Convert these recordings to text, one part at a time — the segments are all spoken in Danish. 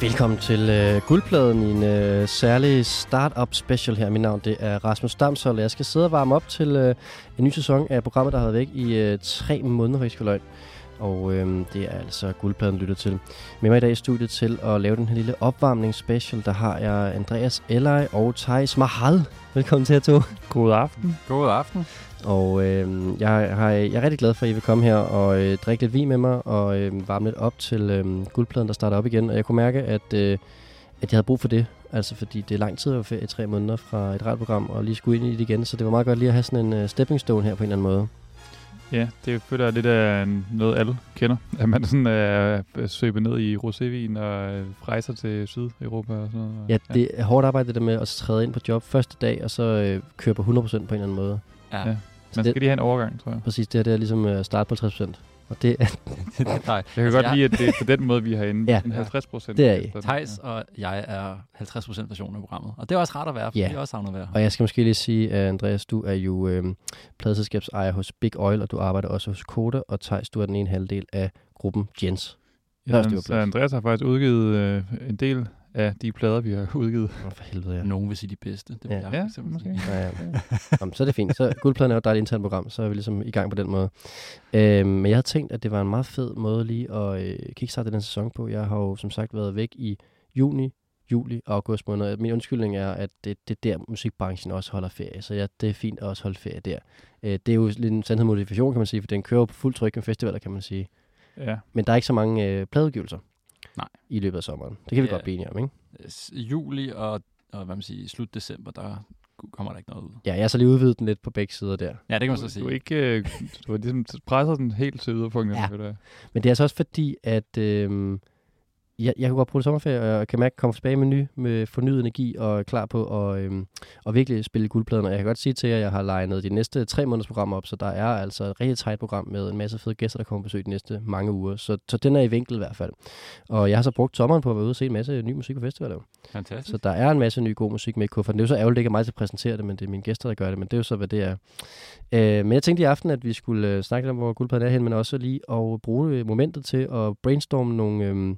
Velkommen til øh, Guldpladen i en øh, særlig startup special her. Mit navn det er Rasmus Damshold, og jeg skal sidde og varme op til øh, en ny sæson af programmet, der har været væk i øh, tre måneder, hvis jeg Og øh, det er altså Guldpladen lytter til. Med mig i dag i studiet til at lave den her lille opvarmningsspecial, der har jeg Andreas Ellery og Thijs Mahal. Velkommen til jer to. God aften. God aften. Og øh, jeg, har, jeg er rigtig glad for, at I vil komme her og øh, drikke lidt vin med mig og øh, varme lidt op til øh, guldpladen, der starter op igen. Og jeg kunne mærke, at, øh, at jeg havde brug for det. Altså fordi det er lang tid at være ferie tre måneder fra et radioprogram og lige skulle ind i det igen. Så det var meget godt lige at have sådan en uh, stepping stone her på en eller anden måde. Ja, det føler jeg lidt af noget, alle kender. At man sådan er uh, søber ned i rosévin og uh, rejser til Sydeuropa og sådan noget. Ja, det er hårdt arbejde det der med at træde ind på job første dag, og så øh, køre på 100% på en eller anden måde. Ja. ja. Man skal det, lige have en overgang, tror jeg. Præcis, det her det er ligesom at starte på 50%. Og det, Nej, jeg kan altså, godt lide, at det er på den måde, vi har inde. Ja, 50 procent. Det er I. Thijs og jeg er 50 procent versionen af programmet. Og det er også rart at være, for ja. vi også savner at være Og jeg skal måske lige sige, at Andreas, du er jo øh, pladselskabsejer hos Big Oil, og du arbejder også hos Koda, og Thijs, du er den ene halvdel af gruppen Jens. Ja, så Andreas har faktisk udgivet øh, en del af de plader, vi har udgivet. For helvede, ja. Nogen vil sige de bedste. Det vil ja. jeg ja, måske. Ja, ja. Jamen, så er det fint. Så Guldpladen er jo et dejligt internt program, så er vi ligesom i gang på den måde. Øhm, men jeg havde tænkt, at det var en meget fed måde lige at øh, kickstarte den sæson på. Jeg har jo som sagt været væk i juni, juli og august måned. Min undskyldning er, at det, det er der, musikbranchen også holder ferie. Så ja, det er fint at også holde ferie der. Øh, det er jo lidt en sandhed motivation, kan man sige, for den kører på fuld tryk med festivaler, kan man sige. Ja. Men der er ikke så mange øh, pladeudgivelser. Nej. i løbet af sommeren. Det kan vi ja. godt blive enige om, ikke? Juli og, og hvad man siger, slut december, der kommer der ikke noget ud. Ja, jeg har så lige udvidet den lidt på begge sider der. Ja, det kan man så sige. Du, er ikke, øh, du ligesom presset den helt til yderpunktet. Ja. Men det er altså også fordi, at øh, jeg, jeg kunne godt bruge sommerferie, og jeg kan mærke at komme tilbage med ny, med fornyet energi, og klar på at, øhm, at virkelig spille guldpladen. Og jeg kan godt sige til jer, at jeg har legnet de næste tre måneders program op, så der er altså et rigtig tight program med en masse fede gæster, der kommer på besøg de næste mange uger. Så, så den er i vinkel i hvert fald. Og jeg har så brugt sommeren på at være ude og se en masse ny musik på festivaler. Fantastisk. Så der er en masse ny god musik med i kufferten. Det er jo så ærgerligt, ikke mig til at præsentere det, men det er mine gæster, der gør det. Men det er jo så, hvad det er. Øh, men jeg tænkte i aften, at vi skulle øh, snakke lidt om, hvor guldpladen er hen, men også lige at bruge momentet til at brainstorme nogle... Øh,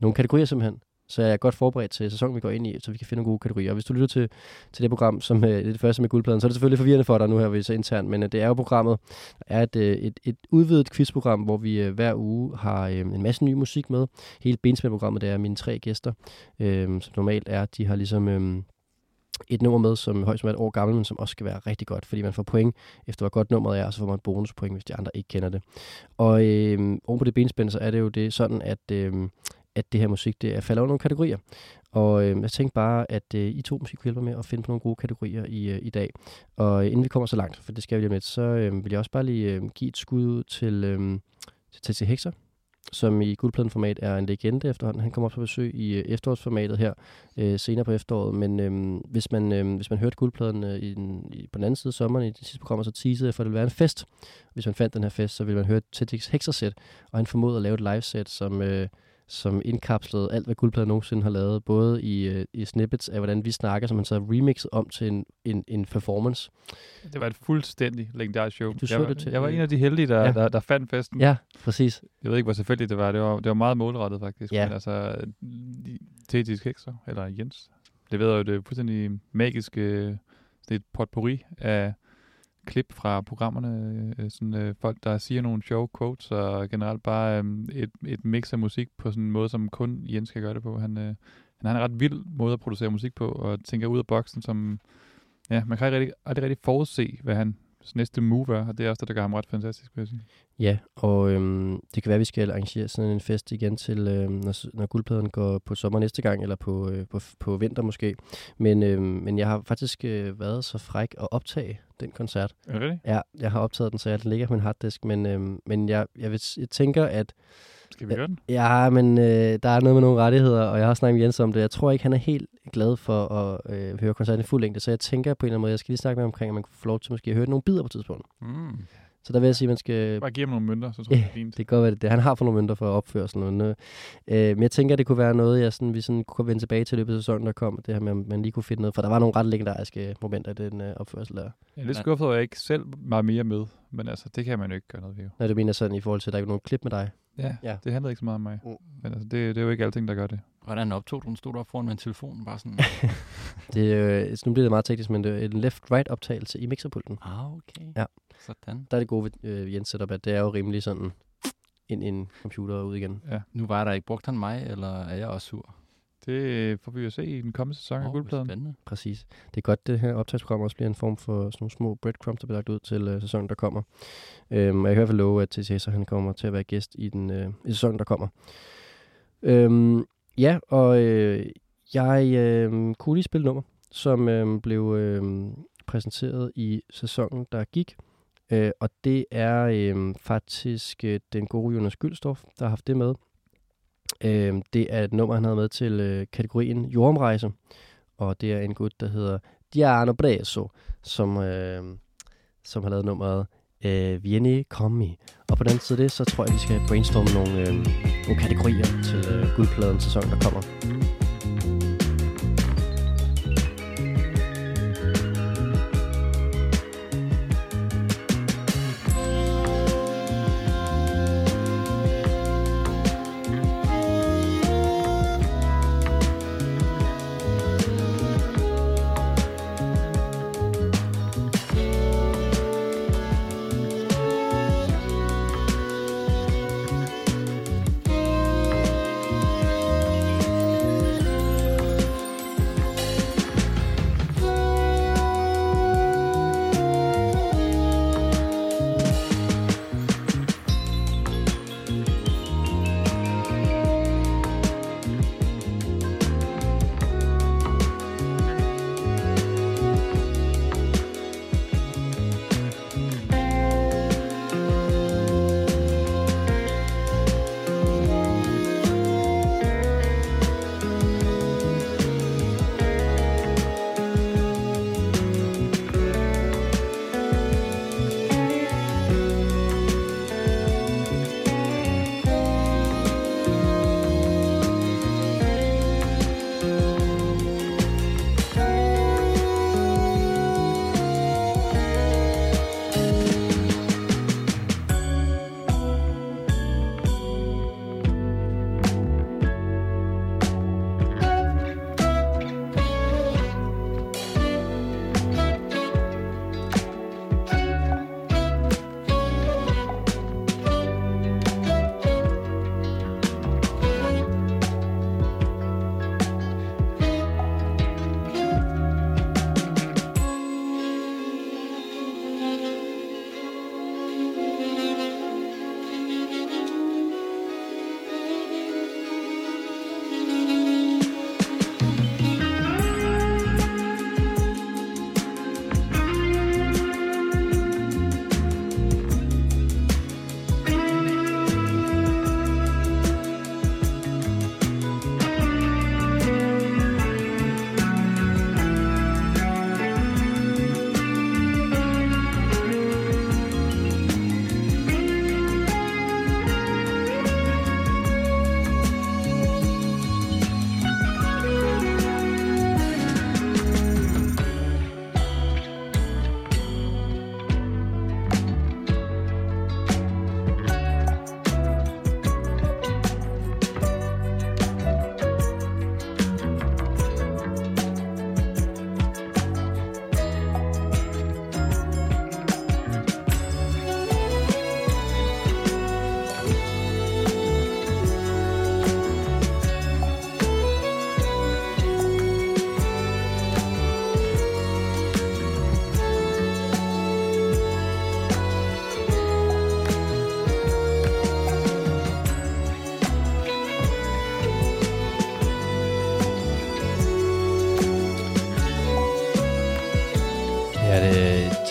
nogle kategorier simpelthen. Så jeg er godt forberedt til sæsonen, vi går ind i, så vi kan finde nogle gode kategorier. Og hvis du lytter til, til det program, som øh, det, er det første med guldpladen, så er det selvfølgelig forvirrende for dig nu her, vi så internt, men øh, det er jo programmet, er et, øh, et, et udvidet quizprogram, hvor vi øh, hver uge har øh, en masse ny musik med. Hele Bensmænd-programmet, det er mine tre gæster, øh, som normalt er, de har ligesom... Øh, et nummer med, som højst som er et år gammel, men som også skal være rigtig godt, fordi man får point efter, hvor godt nummeret er, og så får man bonuspoint, hvis de andre ikke kender det. Og øh, oven på det benspænd, så er det jo det sådan, at øh, at det her musik det er, falder under nogle kategorier. Og øh, jeg tænkte bare, at øh, I to musik kunne hjælpe med at finde på nogle gode kategorier i, øh, i dag. Og øh, inden vi kommer så langt, for det skal vi lige med, så øh, vil jeg også bare lige øh, give et skud til, øh, til TC Hexer, som i guldpladenformat er en legende efterhånden. Han kommer op på besøg i øh, efterårsformatet her øh, senere på efteråret. Men øh, hvis, man, øh, hvis man hørte guldpladen øh, i den, i, på den anden side af sommeren i det sidste program, så teasede jeg for, at det ville være en fest. Hvis man fandt den her fest, så ville man høre TEDx Hexer-sæt, og han formåede at lave et live-sæt, som... Øh, som indkapslede alt, hvad Guldpladen nogensinde har lavet, både i, øh, i snippets af, hvordan vi snakker, som man så remixet om til en, en, en performance. Det var et fuldstændig legendarisk show. Du så jeg, det til. Jeg var en af de heldige, der, ja. der, der fandt festen. Ja, præcis. Jeg ved ikke, hvor selvfølgelig det var. Det var, det var meget målrettet, faktisk. Ja. Men altså, Tetis Kekser, eller Jens, leverede jo det fuldstændig magiske, det er et potpourri af klip fra programmerne, øh, sådan øh, folk, der siger nogle sjove quotes, og generelt bare øh, et, et mix af musik på sådan en måde, som kun Jens kan gøre det på. Han, øh, han har en ret vild måde at producere musik på, og tænker ud af boksen, som, ja, man kan ikke rigtig, aldrig rigtig forudse, hvad han næste move er, og det er også det, der gør ham ret fantastisk, vil jeg sige. Ja, og øhm, det kan være, at vi skal arrangere sådan en fest igen til, øhm, når, når guldpladen går på sommer næste gang, eller på, øh, på, på vinter måske. Men, øhm, men jeg har faktisk øh, været så fræk at optage den koncert. Er det Ja, jeg har optaget den, så jeg ligger på min harddisk, men, øhm, men jeg, jeg, vil, jeg tænker, at skal vi gøre den? Ja, men øh, der er noget med nogle rettigheder, og jeg har snakket med Jens om det. Jeg tror ikke, han er helt glad for at øh, høre koncerten i fuld længde, så jeg tænker på en eller anden måde, jeg skal lige snakke med ham omkring, at man kan få lov til måske at høre nogle bidder på tidspunkt. Mm. Så der vil jeg sige, at man skal... Bare give ham nogle mønter, så tror jeg, det er fint. det kan godt være det. det. Han har fået nogle mønter for at opføre sådan noget. Øh, men jeg tænker, at det kunne være noget, jeg sådan, vi sådan kunne vende tilbage til løbet af sæsonen, der kom. Det her med, at man lige kunne finde noget. For der var nogle ret legendariske momenter i den øh, opførsel der. Jeg er lidt skuffet, at jeg ikke selv var mere med. Men altså, det kan man jo ikke gøre noget ved. Nej, du mener sådan i forhold til, at der er ikke nogen klip med dig? Ja, ja, det handler ikke så meget om mig. Mm. Men altså, det, det er jo ikke alting, der gør det. Hvordan optog du den? Stod du op foran med en telefon? Bare sådan... det, øh, nu bliver det meget teknisk, men det er en left-right optagelse i mixerpulten. Ah, okay. Ja. Sådan. Der er det gode ved øh, Jens setup, at det er jo rimelig sådan ind i en computer og ud igen. Ja. Nu var der ikke. Brugt han mig, eller er jeg også sur? Det får vi jo se i den kommende sæson af Åh, Guldpladen. spændende. Præcis. Det er godt, det her optagsprogram også bliver en form for sådan nogle små breadcrumbs, der bliver lagt ud til øh, sæsonen, der kommer. Øhm, og jeg kan i hvert fald love, at TC så han kommer til at være gæst i den øh, i sæsonen, der kommer. Øhm, ja, og øh, jeg øh, kunne lige spille nummer, som øh, blev øh, præsenteret i sæsonen, der gik. Øh, og det er øh, faktisk øh, den gode Jonas Gyldstof, der har haft det med. Øh, det er et nummer, han havde med til øh, kategorien Jordomrejse. Og det er en gut, der hedder Diano Breso, som, øh, som har lavet nummeret øh, Vieni Commi. Og på den side af det, så tror jeg, vi skal brainstorme nogle, øh, nogle kategorier til øh, guldpladen sæson, der kommer.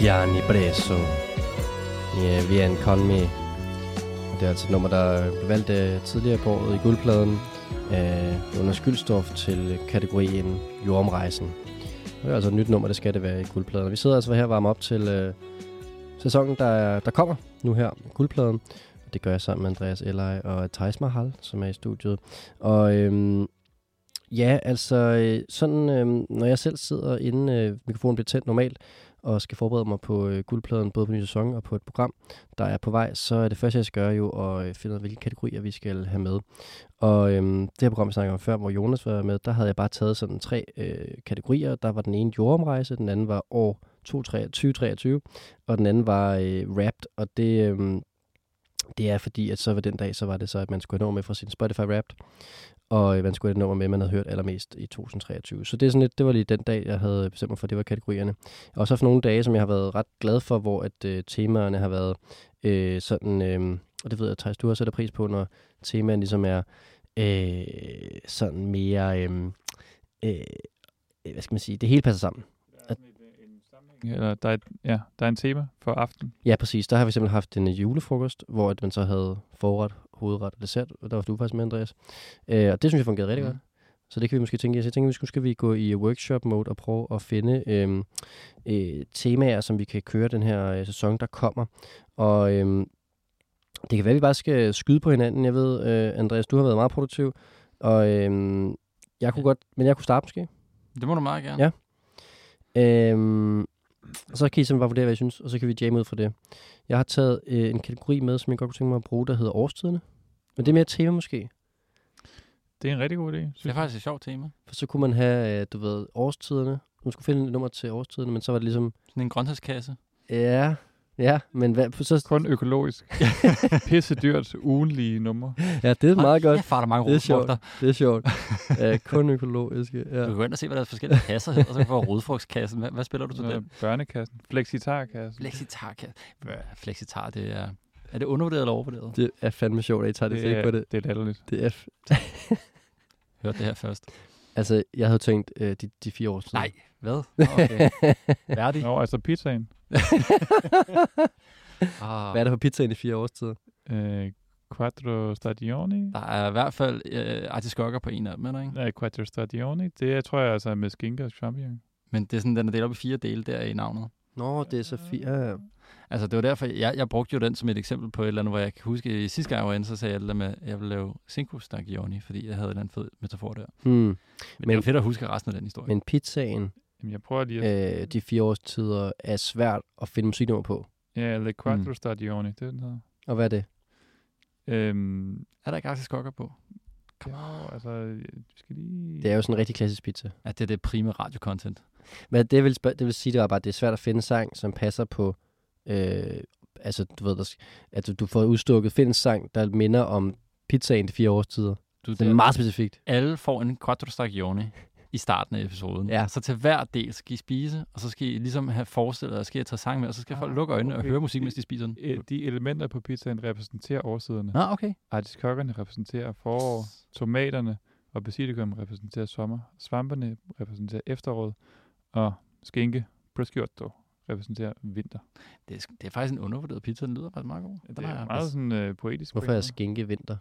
Det Gianni Breso i Vien Con Me. Det er altså et nummer, der blev valgt uh, tidligere på året i guldpladen øh, af Jonas Gyldstof til kategorien Jordomrejsen. Det er altså et nyt nummer, det skal det være i guldpladen. Vi sidder altså her og varmer op til uh, sæsonen, der, der kommer nu her, guldpladen. Det gør jeg sammen med Andreas Elleje og Thijs Mahal, som er i studiet. Og øhm, ja, altså sådan, øhm, når jeg selv sidder inde, øh, mikrofonen bliver tændt normalt, og skal forberede mig på øh, guldpladen, både på ny sæson og på et program, der er på vej, så er det første, jeg skal gøre jo at øh, finde ud af, hvilke kategorier vi skal have med. Og øhm, det her program, vi snakkede om før, hvor Jonas var med, der havde jeg bare taget sådan tre øh, kategorier. Der var den ene jordomrejse, den anden var år 2023, og den anden var øh, Wrapped, og det... Øh, det er fordi, at så var den dag, så var det så, at man skulle nå med fra sin Spotify Wrapped, og øh, man skulle have et nummer med, man havde hørt allermest i 2023. Så det, er sådan lidt, det var lige den dag, jeg havde bestemt mig for, det var kategorierne. Og også haft nogle dage, som jeg har været ret glad for, hvor at øh, temaerne har været øh, sådan, øh, og det ved jeg, Thijs, du har sætter pris på, når temaerne ligesom er øh, sådan mere, øh, øh, hvad skal man sige, det hele passer sammen. At, Eller der er, et, ja, der er en tema for aften. Ja, præcis. Der har vi simpelthen haft en øh, julefrokost, hvor at man så havde forret, hovedret og dessert, og der var du faktisk med, Andreas. Øh, og det synes jeg fungerede rigtig Mhm. godt. Så det kan vi måske tænke. Så jeg tænker, at nu skal vi gå i workshop-mode og prøve at finde øh, øh, temaer, som vi kan køre den her øh, sæson, der kommer. Og øh, det kan være, at vi bare skal skyde på hinanden. Jeg ved, øh, Andreas, du har været meget produktiv, og øh, jeg kunne godt, men jeg kunne starte måske. Det må du meget gerne. Ja. Øhm, så kan I simpelthen bare vurdere, hvad I synes, og så kan vi jamme ud fra det. Jeg har taget øh, en kategori med, som jeg godt kunne tænke mig at bruge, der hedder årstiderne. Men det er mere et tema måske. Det er en rigtig god idé, synes Det er faktisk et sjovt tema. For så kunne man have, øh, du ved, årstiderne. Man skulle finde et nummer til årstiderne, men så var det ligesom, Sådan en grøntsagskasse. ja, ja, men hvad, så, Kun økologisk. Pisse dyrt, ugenlige numre. ja, det er meget godt. Jeg far der mange Det er sjovt. rodfrugter. Det er sjovt. ja, kun økologiske. Ja. Du kan gå ind og se, hvad der er forskellige kasser hedder, og så kan du få rodfrugtskassen. Hvad, hvad spiller du til den? børnekassen. Flexitarkassen. Flexitar-kasse. Flexitar, det er... Er det undervurderet eller overvurderet? Det er fandme sjovt, at I tager det, Det det er, på det. det er latterligt. Det er, f- Hørte det her først. Altså, jeg havde tænkt øh, de, de fire år siden. Nej, hvad? Okay. Værdig. Nå, altså pizzaen. Ah, Hvad er der på pizzaen i fire årstider? Øh, quattro stagioni. der er i hvert fald øh, artiskokker på en af dem, er der ikke? Nej, quattro stagioni. Det er, tror jeg altså er med skinke og champignon. Men det er sådan, den er delt op i fire dele der i navnet. Nå, det er så fire. Ja, ja. Altså, det var derfor, jeg, jeg brugte jo den som et eksempel på et eller andet, hvor jeg kan huske, i sidste gang jeg var inde, så sagde jeg det der med, at jeg ville lave Cinco Stagioni, fordi jeg havde en eller anden fed metafor der. Hmm. Men, men det er jo fedt at huske resten af den historie. Men pizzaen, Jamen, jeg prøver lige at... øh, de fire årstider, er svært at finde musiknummer på. Ja, Le Quattro Mm. Stagioni, det er den hedder. Og hvad er det? Øhm, er der ikke artiskokker på? jo, altså, vi skal lige... Det er jo sådan en rigtig klassisk pizza. Ja, det er det prime radio-content. Men det vil, det vil sige, det var bare, at det er svært at finde sang, som passer på... Øh, altså, du ved, der, at du, du får udstukket, find en sang, der minder om pizzaen de fire årstider. Du, Det er meget specifikt. Alle får en quattro stagioni i starten af episoden. Ja. Så til hver del skal I spise, og så skal I ligesom have forestillet, at skal I tage sang med, og så skal Ah, folk lukke øjnene okay. og høre musik, mens de spiser den. Øh, De elementer på pizzaen repræsenterer årsiderne. Nå, okay. Artiskokkerne repræsenterer forår, tomaterne og basilikum repræsenterer sommer, svamperne repræsenterer efteråret, og skinke, prosciutto, repræsenterer vinter. Det er, det er faktisk en undervurderet pizza, den lyder faktisk meget god. Det Den har er meget sådan øh, poetisk. Hvorfor er skinke vinter?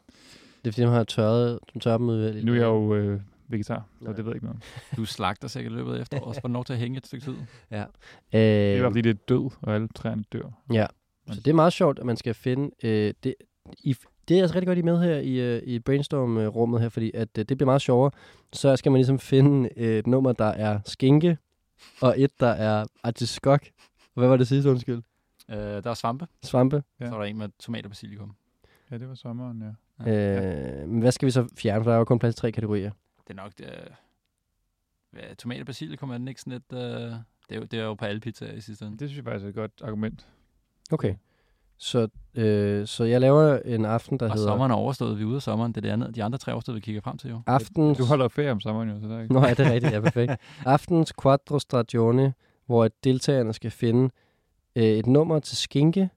Det er fordi, de har tørret, de tørrer dem ud. Nu er jeg jo øh, vegetar, så Nej. det ved jeg ikke noget om. Du slagter sikkert i løbet af efteråret, og så får den lov til at hænge et stykke tid. Øh, Det er bare fordi, det er død, og alle træerne dør. Ja, så det er meget sjovt, at man skal finde... Øh, det, i, det er altså rigtig godt, I med her i, øh, i brainstorm-rummet her, fordi at, øh, det bliver meget sjovere. Så skal man ligesom finde øh, et nummer, der er skinke, og et, der er artiskok. Og hvad var det sidste, undskyld? Øh, der er svampe, Svampe. Ja. ja. så er der en med tomat og basilikum. Ja, det var sommeren, ja. Ja. Øh, men hvad skal vi så fjerne? For der er jo kun plads til tre kategorier. Det er nok... Det, hvad, tomat og basilikum er den ikke sådan et... Øh, det, er jo, det er jo på alle pizzaer i sidste ende. Det synes jeg faktisk er et godt argument. Okay. Så, øh, så jeg laver en aften, der Og hedder... sommeren er overstået, vi er ude af sommeren. Det er det andet, de andre tre årsteder, vi kigger frem til jo. Aftens... Du holder ferie om sommeren jo, så der er ikke... Nå, ja, det er rigtigt. Ja, perfekt. Aftens Quattro Stagione, hvor deltagerne skal finde øh, et nummer til skinke,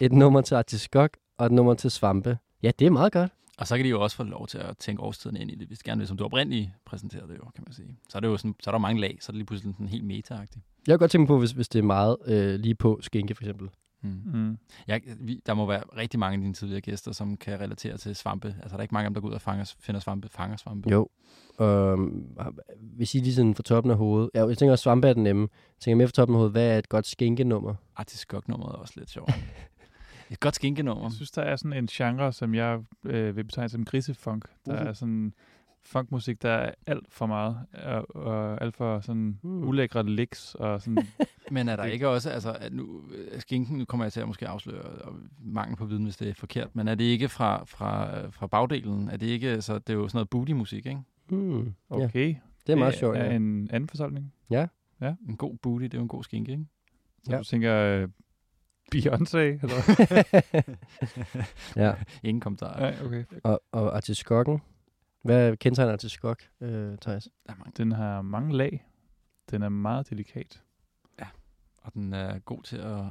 et nummer til artiskok og et nummer til svampe. Ja, det er meget godt. Og så kan de jo også få lov til at tænke årstiden ind i det, hvis de gerne vil, som du oprindeligt præsenterede det jo, kan man sige. Så er det jo sådan, så er der mange lag, så er det lige pludselig sådan helt meta-agtigt. Jeg kan godt tænke på, hvis, hvis det er meget øh, lige på skinke, for eksempel. Mm. Mm. Jeg, vi, der må være rigtig mange af dine tidligere gæster, som kan relatere til svampe. Altså, der er ikke mange af dem, der går ud og fanger, finder svampe, fanger svampe. Jo. Um, hvis I lige sådan fra toppen af hovedet. Ja, jeg tænker også, svampe er den nemme. Jeg tænker mere fra toppen af hovedet, hvad er et godt skinkenummer? Artiskok-nummeret er også lidt sjovt. Et godt skinkenummer. Jeg synes, der er sådan en genre, som jeg øh, vil betegne som grisefunk. Der Uh. er sådan funkmusik, der er alt for meget, og, og alt for sådan Uh. ulækre licks, og sådan Men er der Det- ikke også, altså at nu, øh, skinken, nu kommer jeg til at måske afsløre og mangel på viden, hvis det er forkert, men er det ikke fra, fra, øh, fra bagdelen? Er det ikke, så det er jo sådan noget booty-musik, ikke? Ja, Okay. det er meget sjovt. er Ja. en anden fortolkning. En god booty, det er jo en god skinke, ikke? Så Ja. du tænker uh, Beyoncé? Eller? ja. Ingen kommentarer. Nej, okay. Og, og artiskokken. Hvad kendetegner artiskok, øh, Thijs? Den har mange lag. Den er meget delikat. Og den er god til at...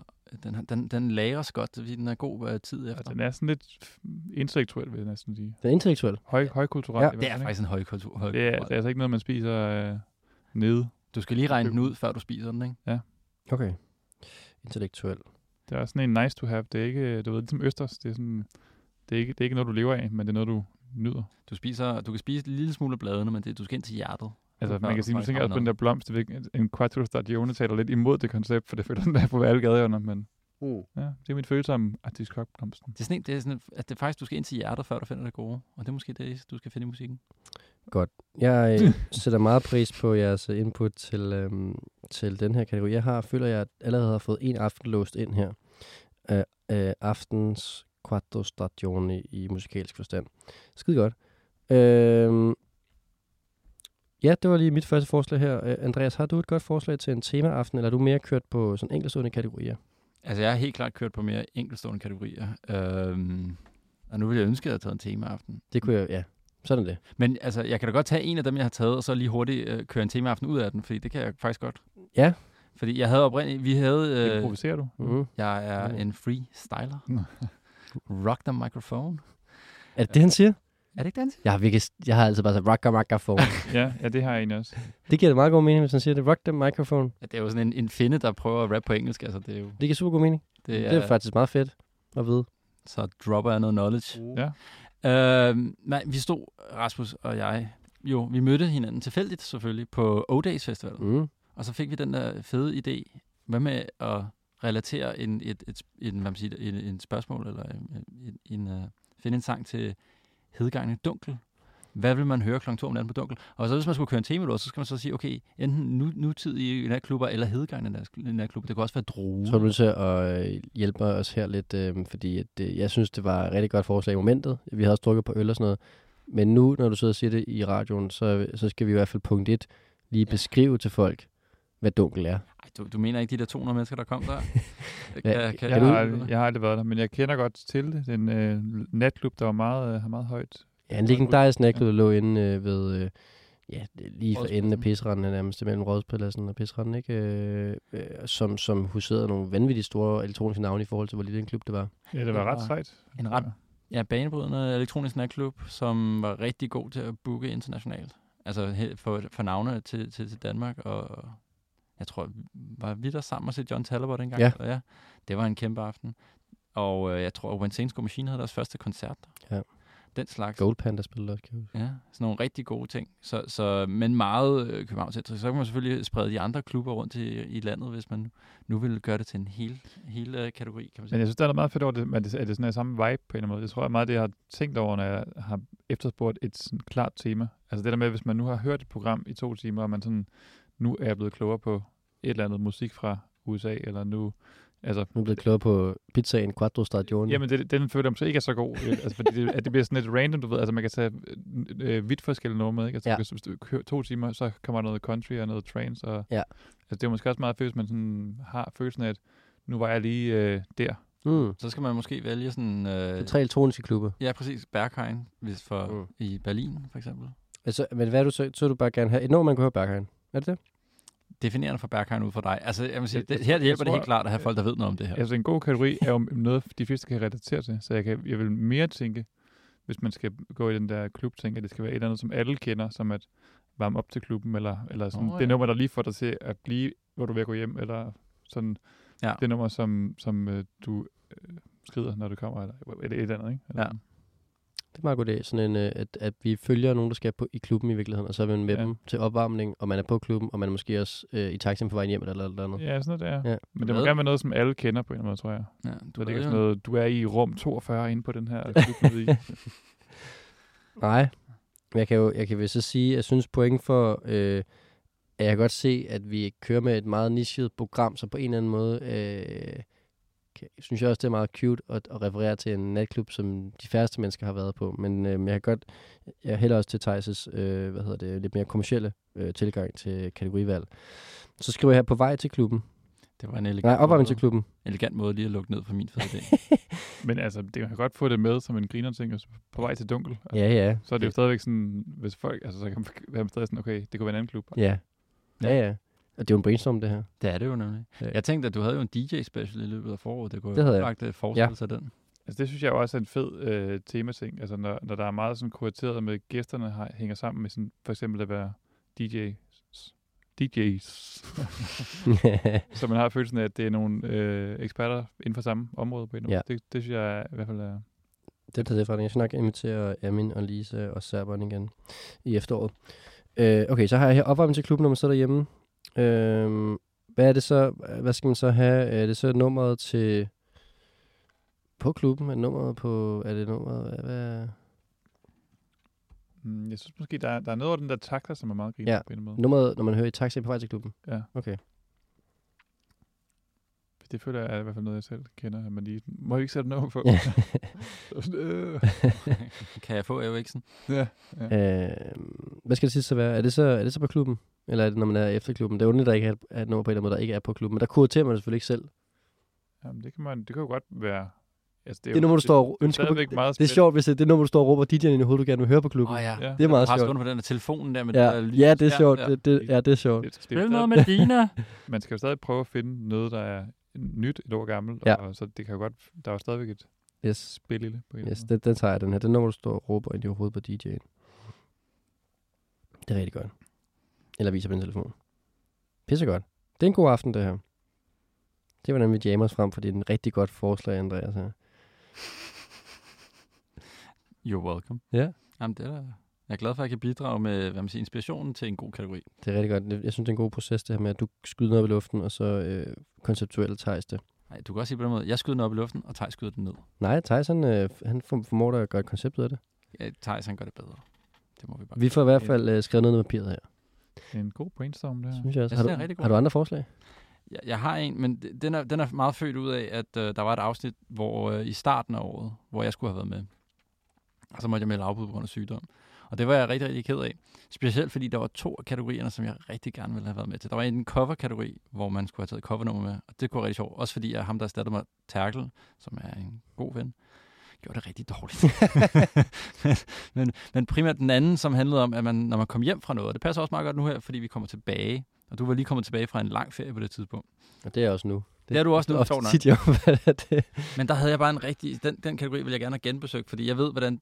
Den, har- den, den lagres godt, fordi den er god uh, tid Og efter. den er sådan lidt intellektuel, vil jeg næsten sige. Den er intellektuel. Høj, højkulturel. Ja. det er faktisk en højkultur. Høj Det er, det er altså ikke noget, man spiser øh, nede. Du skal lige regne den ud, før du spiser den, ikke? Okay. Intellektuel. Det er sådan en nice to have. Det er ikke, du ved, ligesom østers. Det er, sådan, det er, ikke, det er ikke noget, du lever af, men det er noget, du nyder. Du, spiser, du kan spise en lille smule af bladene, men det, du skal ind til hjertet. Altså, man kan sige, nu tænker jeg også på den der blomst. Er en quattro stagione taler lidt imod det koncept, for det føler den er på alle gadehjørner, men Mm. ja, det er min følelse om artiskokblomsten. Det er sådan, en- det er sådan, at det er faktisk, du skal ind til hjertet, før du finder det gode. Og det er måske det, du skal finde i musikken. Jeg øh, sætter meget pris på jeres øh, input til, øhm, til den her kategori. Jeg har, føler, jeg allerede har fået en aften låst ind her. Øh, øh, aftens quattro stagioni i musikalsk forstand. Skide godt. Øh, ja, det var lige mit første forslag her. Øh, Andreas, har du et godt forslag til en temaaften, eller er du mere kørt på sådan enkeltstående kategorier? Altså, jeg har helt klart kørt på mere enkeltstående kategorier. Øhm, og nu ville jeg ønske, at jeg havde taget en temaaften. Det kunne jeg, ja. Sådan er det. Men altså, jeg kan da godt tage en af dem, jeg har taget, og så lige hurtigt øh, køre en temaaften ud af den, fordi det kan jeg faktisk godt. Ja. Fordi jeg havde oprindeligt, vi havde, Øh, Improviserer du? Mm-hmm. jeg er Mm. en freestyler. Rock the microphone. Er det det, han siger? Er det ikke det, han siger? Jeg har, virkelig, jeg har altid bare sagt rock microphone. ja, ja, det har jeg egentlig også. det giver da meget god mening, hvis han siger det. Rock the microphone. Ja, det er jo sådan en, en finde, der prøver at rappe på engelsk. Altså, det er jo, Det giver super god mening. det Det er, det er faktisk meget fedt at vide. Så dropper jeg noget knowledge. Ja. Øh, nej, vi stod, Rasmus og jeg, jo, vi mødte hinanden tilfældigt selvfølgelig på O-Days Festival. Mm. Og så fik vi den der fede idé. Hvad med at relatere en, et, et, en, hvad man siger, en, en spørgsmål, eller en, en, en, uh, finde en sang til Hedegangen Dunkel. Hvad vil man høre kl. 2 om natten på Dunkel? Og så hvis man skulle køre en tema så skal man så sige, okay, enten nu, nutidige natklubber, eller Hedegangen natklubber. Det kan også være droge. Så er du nødt til at øh, hjælpe os her lidt, øh, fordi at, øh, jeg synes, det var et rigtig godt forslag i momentet. Vi havde også drukket på øl og sådan noget. Men nu, når du sidder og siger det i radioen, så, så skal vi i hvert fald punkt 1 lige beskrive til folk, hvad dunkel er. Ej, du, du mener ikke de der 200 mennesker, der kom der? Kan, kan, Jeg du- har, jeg har aldrig været der, men jeg kender godt til det. Den øh, natklub, der var meget, øh, har meget højt. Ja, en legendarisk natklub, der lå inde øh, ved, øh, ja, det er lige for enden af pisseranden, nærmest mellem Rådhuspladsen og pisseranden, ikke? Øh, øh, som, som huserede nogle vanvittigt store elektroniske navne i forhold til, hvor lille en klub det var. Ja, det var Det ret var sejt. en ret ja, banebrydende elektronisk natklub, som var rigtig god til at booke internationalt. Altså for, for navne til, til, til Danmark, og jeg tror, var vi der sammen og se John Talbot dengang? Ja. Eller, ja. Det var en kæmpe aften. Og øh, jeg tror, When Saints Go Machine havde deres første koncert. der. Ja. Den slags. Gold Panda spillede også, kan. Ja, sådan nogle rigtig gode ting. Så, så, men meget øh, københavnscentrisk. Så kan man selvfølgelig sprede de andre klubber rundt i, i landet, hvis man nu vil gøre det til en hel, hel øh, kategori, kan man Men sige. jeg synes, der er noget meget fedt over det, men det, at det sådan er samme vibe på en eller anden måde. Jeg tror at meget, af det jeg har tænkt over, når jeg har efterspurgt et sådan klart tema. Altså det der med, hvis man nu har hørt et program i to timer, og man sådan, nu er jeg blevet klogere på et eller andet musik fra USA, eller nu, altså, Nu er blevet klogere på pizzaen Quattro Stagioni. Jamen, det, den føler jeg måske ikke er så god. øh, altså, fordi det, at det bliver sådan lidt random, du ved. Altså, man kan tage øh, øh, vidt forskellige numre med, ikke? Altså, Ja. hvis du kører to timer, så kommer der noget country og noget trance. Og, Ja. Altså, det er måske også meget fedt, hvis man sådan har følelsen af, at nu var jeg lige øh, der. Mm. Så skal man måske vælge sådan... Øh, er tre elektroniske klubber. Ja, præcis. Berghain, hvis for Mm. i Berlin, for eksempel. Altså, men hvad er du så? Så vil du bare gerne have et nummer, man kan høre Berghain. Er det det? Definerende for Berghain ud for dig. Altså, jeg vil sige, det, her hjælper det helt klart at have folk, der ved noget om det her. Altså, en god kategori er jo noget, de fleste kan relatere til. Så jeg, kan, jeg vil mere tænke, hvis man skal gå i den der klub-ting, at det skal være et eller andet, som alle kender, som at varme op til klubben, eller, eller sådan, oh, det ja. nummer, der lige får dig til at blive, hvor du at gå hjem, eller sådan Ja. det nummer, som, som øh, du øh, skrider, når du kommer, eller, eller et eller andet, ikke? Eller, Ja. Det er meget god idé, sådan en, øh, at, at vi følger nogen, der skal på, i klubben i virkeligheden, og så er vi med Ja. dem til opvarmning, og man er på klubben, og man er måske også øh, i taxien på vej hjem eller eller andet. Ja, sådan noget der. Ja. Men det må gerne være noget, som alle kender på en eller anden måde, tror jeg. Ja, Du ved, det jo, sådan noget, du er i rum 42 inde på den her klub. Nej, men jeg kan jo jeg kan vist så sige, at jeg synes point for øh, jeg kan godt se, at vi kører med et meget nichet program, så på en eller anden måde øh, synes jeg også, det er meget cute at, at referere til en natklub, som de færreste mennesker har været på. Men, øh, jeg kan godt, jeg hælder også til Thijs' øh, hvad hedder det, lidt mere kommercielle øh, tilgang til kategorivalg. Så skriver jeg her på vej til klubben. Det var en elegant, Nej, opvarmning til klubben. elegant måde lige at lukke ned for min fede idé. Men altså, det kan godt få det med som en griner ting, og så på vej til dunkel. Altså, Ja, ja. Så er det jo stadigvæk sådan, hvis folk, altså så kan man være stadig sådan, okay, det kunne være en anden klub. Ja. Ja, ja. Og det er jo en brainstorm, det her. det er det jo nemlig. Ja. Jeg tænkte, at du havde jo en DJ-special i løbet af foråret. Det kunne Det havde jeg. faktisk forestille sig den. Altså det synes jeg også er en fed øh, temating, altså når, når der er meget sådan kurateret med gæsterne har, hænger sammen med sådan, for eksempel at være DJ's, DJ's, så man har følelsen af, at det er nogle øh, eksperter inden for samme område på en Ja. Det, det synes jeg i hvert fald er... Det tager det fra. Jeg skal nok invitere Amin og Lisa og Serberen igen i efteråret. Øh, okay, så har jeg her opvarmning til klubben, når man sidder derhjemme. Øh, hvad er det så? Hvad skal man så have? Er det så nummeret til... På klubben? Er det nummeret på... Er det nummeret... Hvad, hvad? Mm, jeg synes måske, der er, der er noget af den der takter, som er meget griner Ja. på en måde. Nummeret, når man hører i taxi på vej til klubben? Ja. Okay. Det føler jeg er i hvert fald noget, jeg selv kender, at man lige... Må jeg ikke sætte nummer på? Ja. Øh. kan jeg få Eriksen? ja. Øh, hvad skal det sidste så være? Er det så, er det så på klubben? Eller er det, når man er efter klubben? Det er underligt, at der ikke er, et nummer på en eller anden måde, der ikke er på klubben. Men der kuraterer man det selvfølgelig ikke selv. Jamen, det kan, man, det kan jo godt være... Altså, Det er nummer, du står og ønsker på. stadigvæk meget Det er sjovt, hvis det er det nummer, du står og råber DJ'en i hovedet, du gerne vil høre på klubben. Åh ja. Ja. Det er meget Har sjovt. på den der telefonen der med Ja, det der lys. ja, det er Ja, sjovt. ja. Det, det, ja, det er sjovt. Det, det er jo noget stadig, med Dina. man skal jo stadig prøve at finde noget, der er nyt, et år gammelt, Ja. og så det kan jo godt, der er jo stadigvæk et Yes, spil i det. På yes den, den tager jeg, den her. Det er nummer, du står og råber ind i hovedet på DJ'en. Det er rigtig godt. Eller viser på din telefon. Pisse godt. Det er en god aften, det her. Det er, hvordan vi jammer frem, for det er en rigtig godt forslag, Andreas. Her. You're welcome. Ja. Jamen, det er da... Jeg er glad for, at jeg kan bidrage med hvad man siger, inspirationen til en god kategori. Det er rigtig godt. Jeg synes, det er en god proces, det her med, at du skyder noget op i luften, og så øh, konceptuelt tages det. Nej, du kan også sige på den måde, jeg skyder den op i luften, og Thijs skyder den ned. Nej, Thijs, han, øh, han form- formår da at gøre et koncept ud af det. Ja, Thijs, han gør det bedre. Det må vi bare. Vi får i hvert fald øh, skrevet noget med papiret her, Det er en god brainstorm, det her. synes jeg også. Jeg Har synes, det du, er har du andre forslag? Jeg, jeg har en, men den er, den er meget født ud af, at øh, der var et afsnit, hvor øh, i starten af året, hvor jeg skulle have været med. Og så måtte jeg melde afbud på grund af sygdom. Og det var jeg rigtig, rigtig ked af. Specielt fordi der var to af kategorierne, som jeg rigtig gerne ville have været med til. Der var en cover-kategori, hvor man skulle have taget covernummer med. Og det kunne være rigtig sjovt. Også fordi jeg ham, der erstattede mig, Terkel, som er en god ven, gjorde det rigtig dårligt. men, men, men primært den anden, som handlede om, at man, når man kom hjem fra noget, og det passer også meget godt nu her, fordi vi kommer tilbage, og du var lige kommet tilbage fra en lang ferie på det tidspunkt. Og det er jeg også nu. Det er du også nu, sjovt nok. tit, det. Men der havde jeg bare en rigtig... Den, den kategori vil jeg gerne have genbesøgt, fordi jeg ved, hvordan,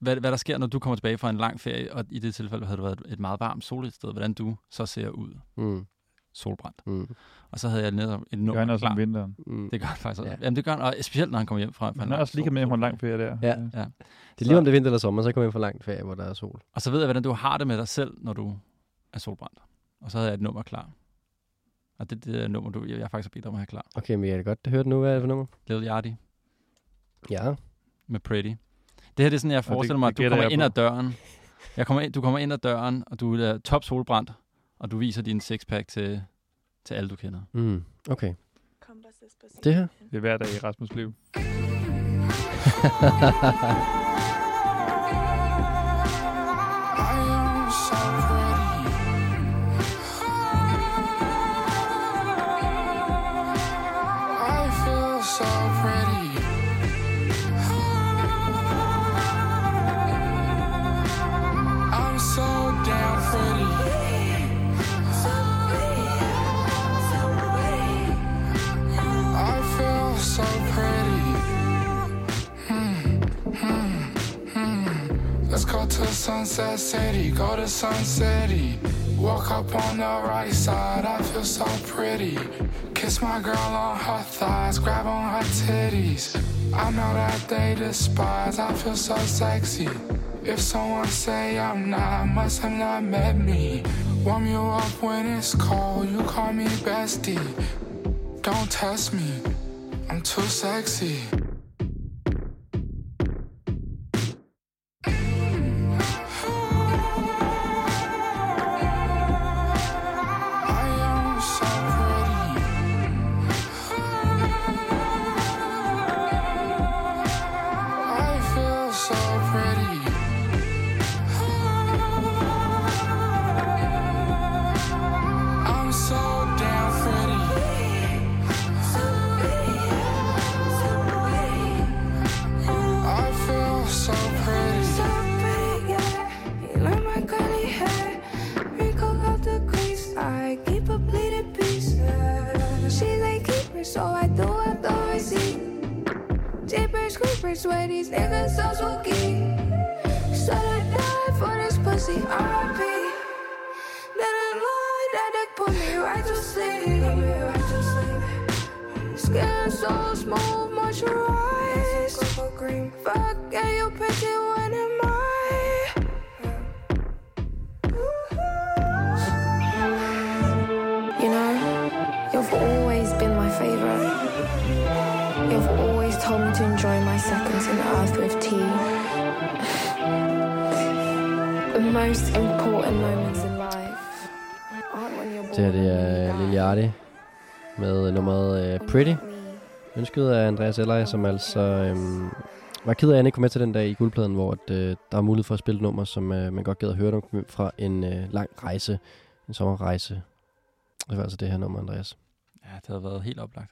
hvad, hvad der sker, når du kommer tilbage fra en lang ferie, og i det tilfælde havde det været et meget varmt soligt sted, hvordan du så ser ud Mm, solbrændt. mm, Og så havde jeg netop et Gør nummer han også klar. om vinteren. mm. Det gør han faktisk også. Ja. Ja. Jamen det gør han, og specielt når han kommer hjem fra, fra Han er også lige med på en lang ferie der. Ja. Ja. Det er lige om det er vinter eller sommer, så kommer jeg ind for langt ferie, hvor der er sol. Og så ved jeg, hvordan du har det med dig selv, når du er solbrændt. Og så havde jeg et nummer klar. Og det, det er nummer, du, jeg, jeg faktisk har bedt om at have klar. Okay, men jeg kan godt høre det nu. Hvad er det for nummer? Lil Yachty Ja. med Pretty. Det her det er sådan, jeg forestiller mig, at du kommer ind ad døren. Jeg kommer ind, du kommer ind ad døren, og du er top solbrændt, og du viser din sixpack til, til alle, du kender. Mm, okay. Det her? Det er hver dag i Rasmus' liv. Sun City. Walk up on the right side, I feel so pretty. Kiss my girl on her thighs, grab on her titties. I know that they despise, I feel so sexy. If someone say I'm not, must have not met me. Warm you up when it's cold, you call me bestie. Don't test me, I'm too sexy. So I do I see. Jeepers creepers, swear these niggas so spooky. Should I die for this pussy? R.I.P. Then I lie that they put me right to sleep. Skin so smooth, moisturized. Fuck, yeah, you when seconds in earth with tea. the most important moments in life aren't when you're Det her det er Lil Yachty med nummeret uh, Pretty. Ønsket af Andreas Eller, som altså øhm, var ked af, at han ikke kom med til den dag i guldpladen, hvor at, øh, der er mulighed for at spille nummer, som øh, man godt gad at høre om fra en øh, lang rejse, en sommerrejse. Det var altså det her nummer, Andreas. Ja, det havde været helt oplagt.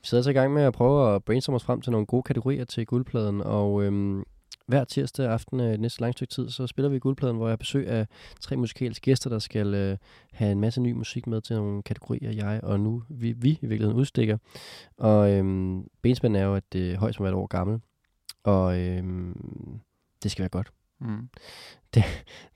Vi sidder så i gang med at prøve at brainstorme os frem til nogle gode kategorier til guldpladen, og øhm, hver tirsdag aften øh, næste lang stykke tid, så spiller vi guldpladen, hvor jeg har besøg af tre musikalske gæster, der skal øh, have en masse ny musik med til nogle kategorier, jeg og nu vi, vi i virkeligheden udstikker. Og øhm, benspænden er jo, at det højst må være et år gammel, og øhm, det skal være godt. Mm. Det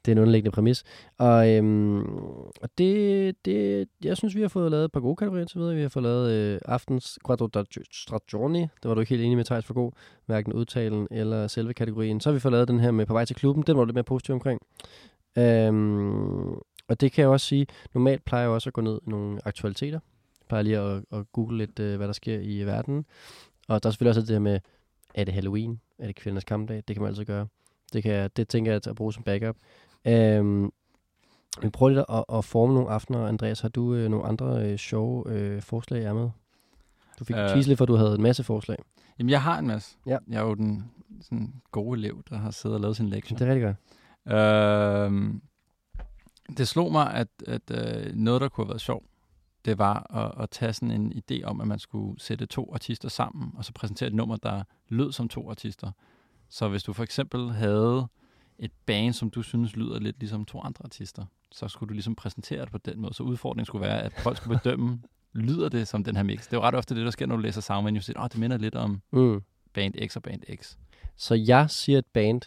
er en underliggende præmis. Og, øhm, og det, det, jeg synes, vi har fået lavet et par gode kategorier til videre. Vi har fået lavet øh, aftens Quattro da Stagioni. Det var du ikke helt enig med Thijs for god. Hverken udtalen eller selve kategorien. Så har vi fået lavet den her med På vej til klubben. Den var du lidt mere positiv omkring. Øhm, og det kan jeg også sige. Normalt plejer jeg også at gå ned i nogle aktualiteter. Jeg plejer lige at, at google lidt, øh, hvad der sker i verden. Og der er selvfølgelig også det her med, er det Halloween? Er det kvindernes kampdag? Det kan man altid gøre. Det, kan jeg, det tænker jeg at bruge som backup. Øhm, vi prøver lidt at, at forme nogle aftener. Andreas, har du øh, nogle andre øh, sjove øh, forslag, er med? Du fik Øh. øh. tease lidt, for du havde en masse forslag. Jamen, jeg har en masse. Ja. Jeg er jo den sådan, gode elev, der har siddet og lavet sin lektie. Det er rigtig godt. Øhm, det slog mig, at, at øh, noget, der kunne have været sjovt, det var at, at tage sådan en idé om, at man skulle sætte to artister sammen, og så præsentere et nummer, der lød som to artister. Så hvis du for eksempel havde et band, som du synes lyder lidt ligesom to andre artister, så skulle du ligesom præsentere det på den måde. Så udfordringen skulle være, at folk skulle bedømme, lyder det som den her mix. Det er jo ret ofte det, der sker, når du læser Soundmenu. Du siger, åh, det minder lidt om Mm. band X og band X. Så jeg siger et band,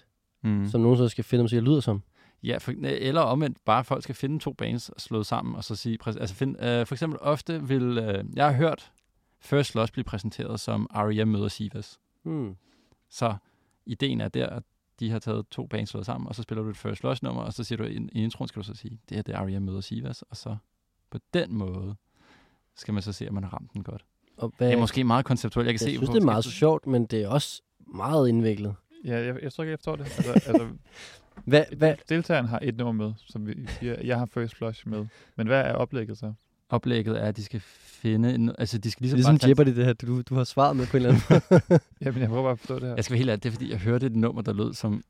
Mm. som nogen så skal finde, og siger, lyder som. Ja, for, eller omvendt, bare folk skal finde to bands slået sammen, og så sige, altså find, øh, for eksempel ofte vil, øh, jeg har hørt First Loss blive præsenteret som R.E.M. møder Sivas. Mm. Så ideen er der, at de har taget to bands slået sammen, og så spiller du et First Loss nummer, og så siger du i, i introen, skal du så sige, det her det er R.E.M. møder Sivas, og så på den måde skal man så se, om man har ramt den godt. Og hvad, Det er måske meget konceptuelt. Jeg kan jeg se, synes, på- det er meget sjovt, men det er også meget indviklet. Ja, jeg, jeg tror ikke, jeg forstår det. Altså, altså Hvad, hvad, deltageren har et nummer med, som vi siger, jeg har first flush med. Men hvad er oplægget så? Oplægget er, at de skal finde, en, altså de skal ligesom, ligesom bare Jeopardy, det her, du, du har svaret med på en eller anden måde. Jamen, jeg prøver bare at forstå det her. Jeg skal være helt ærlig, det er fordi, jeg hørte et nummer, der lød som...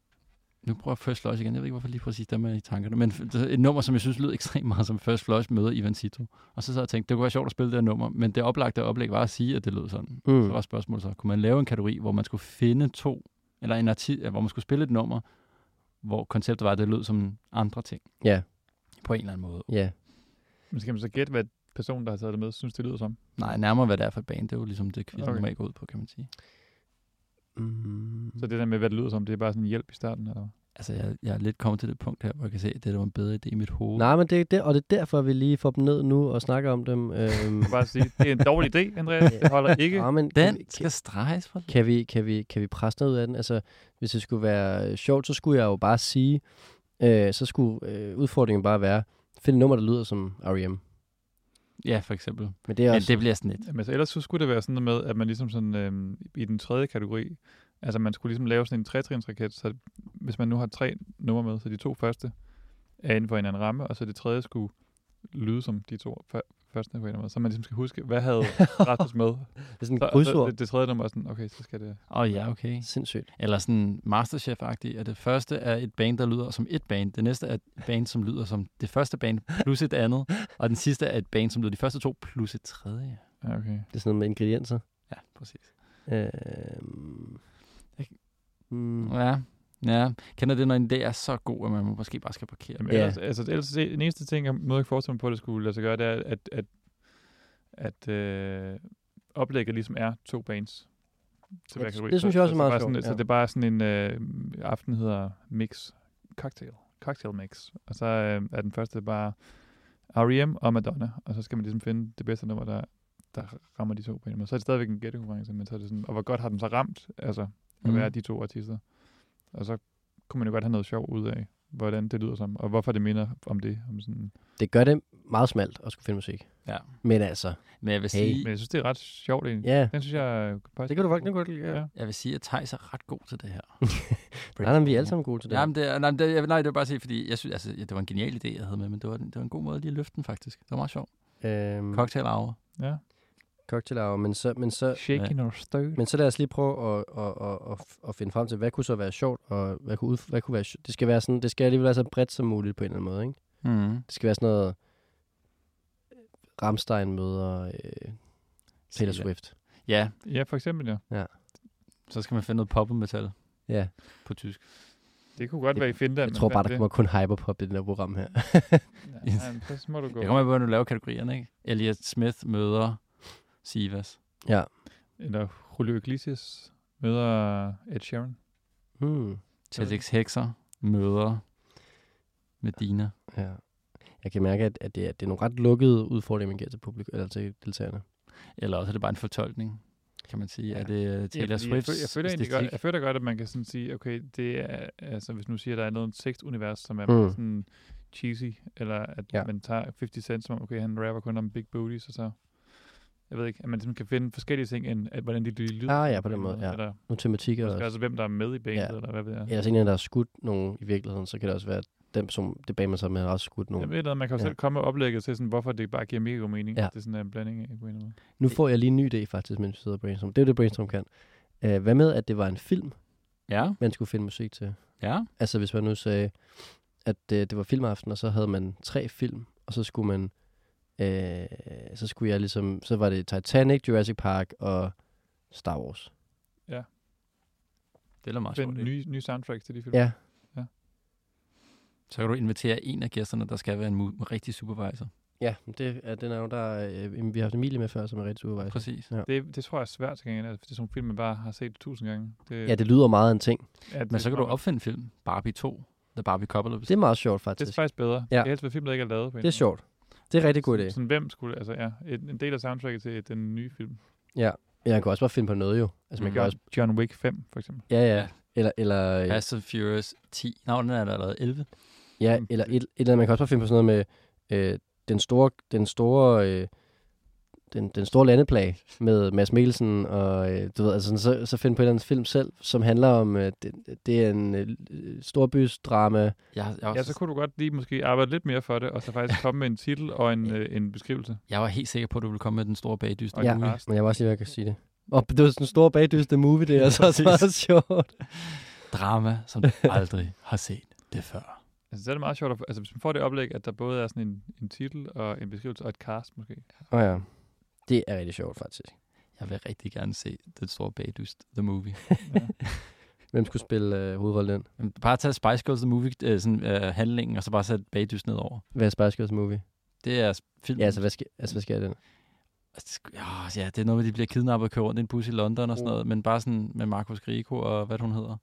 Nu prøver jeg First Flush igen. Jeg ved ikke, hvorfor lige præcis dem er i tankerne. Men et nummer, som jeg synes lød ekstremt meget som First Flush møder Ivan Cito. Og så sad jeg og tænkte, det kunne være sjovt at spille det her nummer. Men det oplagte oplæg var at sige, at det lød sådan. Mm. Så var spørgsmålet så, kunne man lave en kategori, hvor man skulle finde to, eller en arti- hvor man skulle spille et nummer, hvor konceptet var, at det lød som andre ting. Ja, På en eller anden måde. ja. Men skal man så gætte, hvad personen, der har taget det med, synes, det lyder som? Nej, nærmere hvad det er for et band. Det er jo ligesom det, quiz Okay. normalt går ud på, kan man sige. Mm. Så det der med, hvad det lyder som, det er bare sådan en hjælp i starten, eller? Altså, jeg, jeg er lidt kommet til det punkt her, hvor jeg kan se, at det der var en bedre idé i mit hoved. Nej, men det er det, og det er derfor, vi lige får dem ned nu og snakker om dem. Øhm, Jeg bare sige, det er en dårlig idé, Andreas. Det holder ikke. ja, men kan, Den vi, skal streges for kan, vi, kan, vi, kan vi presse noget ud af den? Altså, hvis det skulle være sjovt, så skulle jeg jo bare sige, øh, så skulle øh, udfordringen bare være, find et nummer, der lyder som R.E.M. Ja, for eksempel. Men det er Men også... det bliver sådan lidt. Jamen, altså, ellers så skulle det være sådan noget med, at man ligesom sådan, øhm, i den tredje kategori, altså man skulle ligesom lave sådan en trætrinsraket, så hvis man nu har tre numre med, så de to første er inden for en anden ramme, og så det tredje skulle lyde som de to før- første på en eller anden måde. Så man ligesom skal huske, hvad havde Rasmus med? Det er sådan Så, krydsord. det, det, tredje nummer er sådan, okay, så skal det... Åh oh, ja, okay. Sindssygt. Eller sådan Masterchef-agtigt, at det første er et band, der lyder som et band. Det næste er et band, som lyder som det første band plus et andet. Og den sidste er et band, som lyder de første to plus et tredje. Ja, okay. Det er sådan noget med ingredienser. Ja, præcis. Ikke? mm, Ja, ja. Kender det, når en idé er så god, at man måske bare skal parkere den? Jamen, Ja. ellers, altså, ellers, det- den eneste ting, jeg må ikke forestille mig på, at det skulle lade sig gøre, det er, at, at, at øh, oplægget ligesom er to bands. til hver det kategori. synes Så- jeg også så- er så meget sjovt, Så ja. det er bare sådan en øh, aften hedder mix cocktail. Cocktail mix. Og så øh, er den første bare R.E.M. og Madonna. Og så skal man ligesom finde det bedste nummer, der, der rammer de to på en måde. Så er det stadigvæk en gættekonkurrence, men så er det sådan, og hvor godt har den så ramt, altså, at være de to artister. Og så kunne man jo godt have noget sjov ud af, hvordan det lyder som, og hvorfor det minder om det. Om sådan. det gør det meget smalt at skulle finde musik. Ja. Men altså, Men jeg vil Hey. sige, Men jeg synes, det er ret sjovt egentlig. ja, Den synes jeg... øh, faktisk- det kan du faktisk godt lide. Ja. Ja. jeg vil sige, at Thijs er ret god til det her. Nej, nej, men vi er alle sammen gode til det. Ja, men det, er- nej, det, jeg, nej, det var bare at sige, fordi jeg synes, altså, ja, det var en genial idé, jeg havde med, men det var, det var en god måde lige at løfte den faktisk. Det var meget sjovt. øhm, Cocktail hour. ja. Cocktail hour, men så, men så, Shaking or stirred. men så lad os lige prøve at, at, at, at, at finde frem til, hvad kunne så være sjovt, og hvad kunne, ud, hvad kunne være sj- Det skal være sådan, det skal alligevel være så bredt som muligt på en eller anden måde, ikke? Mm. Det skal være sådan noget, Ramstein møder øh, Taylor Swift. Ja, Ja, for eksempel, ja. så skal man finde noget poppet metal Ja, på tysk. Det kunne godt Jeg- være i Finland. jeg tror bare, der det. kommer kun hyperpop i det der program her. Ja, men så må du gå. Jeg kommer med, hvordan du laver kategorierne, ikke? Elliot Smith møder Sivas. ja. Eller Julio Iglesias møder Ed Sheeran. Hmm. Felix Hexer møder Medina. Ja. Jeg kan mærke, at, at det, er, det er nogle ret lukkede udfordringer, man giver til, publikum, eller til deltagerne. Eller også er det bare en fortolkning, kan man sige. Ja. Er det uh, Taylor Ja, fordi jeg, jeg, føler egentlig godt, jeg føler godt, at man kan sådan sige, okay, det er, altså hvis nu siger, at der er noget sex-univers, som er Mm. mm. sådan cheesy, eller at Ja. ja. man tager 50 Cent, som okay, han rapper kun om big booties, og så, jeg ved ikke, at man ligesom kan finde forskellige ting, end at, hvordan de, de lyder. Ah, ja, på den måde, ja. Eller Nogle tematikker. måske Og, også, hvem der er med i bandet, Ja. ja. eller hvad ved jeg. eller så en, der har skudt nogen i virkeligheden, så kan det også være, at dem, som det bag mig så med, har også skudt Jeg nogen. ved noget, man kan jo Ja. selv komme med oplægget til, sådan, hvorfor det bare giver mega god mening. Ja. Ja. Det er sådan en blanding af på en eller anden måde. Nu får jeg lige en ny idé faktisk, mens vi sidder og brainstorm. Det er jo det, brainstorm kan. Uh, hvad med, at det var en film, Ja, man skulle finde musik til? ja. Altså hvis man nu sagde, at uh, det var filmaften, og så havde man tre film, og så skulle man, uh, så skulle jeg ligesom, så var det Titanic, Jurassic Park og Star Wars. Det er da meget sjovt. nye, nye soundtracks til de film. Ja, Så kan du invitere en af gæsterne, der skal være en mu- rigtig supervisor. ja det er, den er jo der, øh, vi har haft Emilie med før, som er rigtig supervisor. Præcis. Ja. Det, det tror jeg er svært til gengæld, for det er sådan nogle film, man bare har set tusind gange. Det, Ja, det lyder meget af en ting. ja, det Men så kan du jeg- opfinde en film. Barbie 2. The Barbie Couple. Det er meget sjovt Det er faktisk. faktisk bedre. Ja. Ja. Det er helst være film, der ikke er lavet på en Det er sjovt. Det er en rigtig god idé. Sådan, sådan, hvem skulle, altså ja, en, en del af soundtracket til den nye film. Ja, man kan også bare finde på noget jo. Altså man Mm. kan også, John Wick 5, for eksempel. ja ja, eller, eller, øh, Fast and Furious 10. Nå, den er der allerede 11. ja, Mm. eller et, et eller andet, man kan også bare finde på sådan noget med øh, den store, den store, øh, den, den store landeplag med Mads Mikkelsen, og øh, du ved, altså så, så finde på en eller anden film selv, som handler om, øh, det, det er en øh, storbysdrama. Jeg, jeg, var, Ja, så kunne du godt lige måske arbejde lidt mere for det, og så faktisk komme med en titel og en, øh, en beskrivelse. jeg var helt sikker på, at du ville komme med den store bagdyst. Og Ja, cast. men jeg var også lige, jeg kan sige det. Og det var sådan en stor bagdyste movie, det er altså også meget sjovt. Drama, som du aldrig har set det før. Altså, så er det meget sjovt, at, altså hvis man får det oplæg, at der både er sådan en, en titel og en beskrivelse og et cast måske. Åh oh, ja, det er rigtig sjovt faktisk. Jeg vil rigtig gerne se den store bagdyst, The Movie. Ja. Hvem skulle spille øh, hovedrollen den? Men Bare tage Spice Girls The Movie, øh, sådan, øh, handlingen, og så bare sætte bagdyst ned over. Hvad er Spice Girls movie? Det er film. Ja, altså hvad skal, altså, hvad skal den? Ja, ja, det er noget med, de bliver kidnappet og kører rundt i en bus i London og sådan Mm. noget, men bare sådan med Markus Grieco og hvad hun hedder.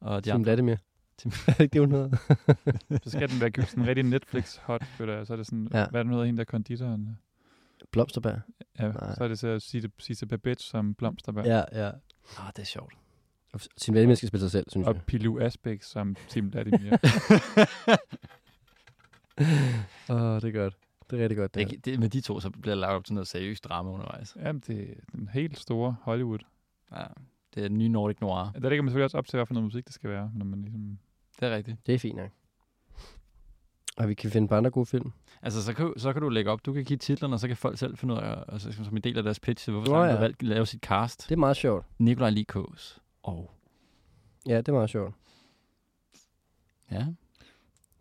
Og de Tim andre. Vladimir. Tim- er det ikke det, hun hedder? Så skal den være sådan rigtig Netflix-hot, føler jeg. Så er det sådan, Ja. hvad er det nu hedder, hende der er konditoren? Blomsterberg. Ja, Nej. så er det så Sisse, Sisse Babette som blomsterberg. Ja, ja. Ah, det er sjovt. Og Tim Vladimir skal spille sig selv, synes Og jeg. Pilu Asbæk som Tim Vladimir. Åh, oh, det er godt. Det er rigtig godt. Det, Det, det, med de to, så bliver der lavet op til noget seriøst drama undervejs. Jamen, det er den helt store Hollywood. Ja, det er den nye Nordic Noir. Der ligger man selvfølgelig også op til, hvad for noget musik det skal være, når man ligesom... Det er rigtigt. det er fint nok. Og vi kan finde på andre gode film. Altså, så kan, så kan du lægge op, du kan give titlerne, og så kan folk selv finde ud af, altså, som en del af deres pitch, hvorfor Nå oh, ja. du valgt at lave sit cast. Det er meget sjovt. Nikolaj Likås. Og Ja, det er meget sjovt. ja, Det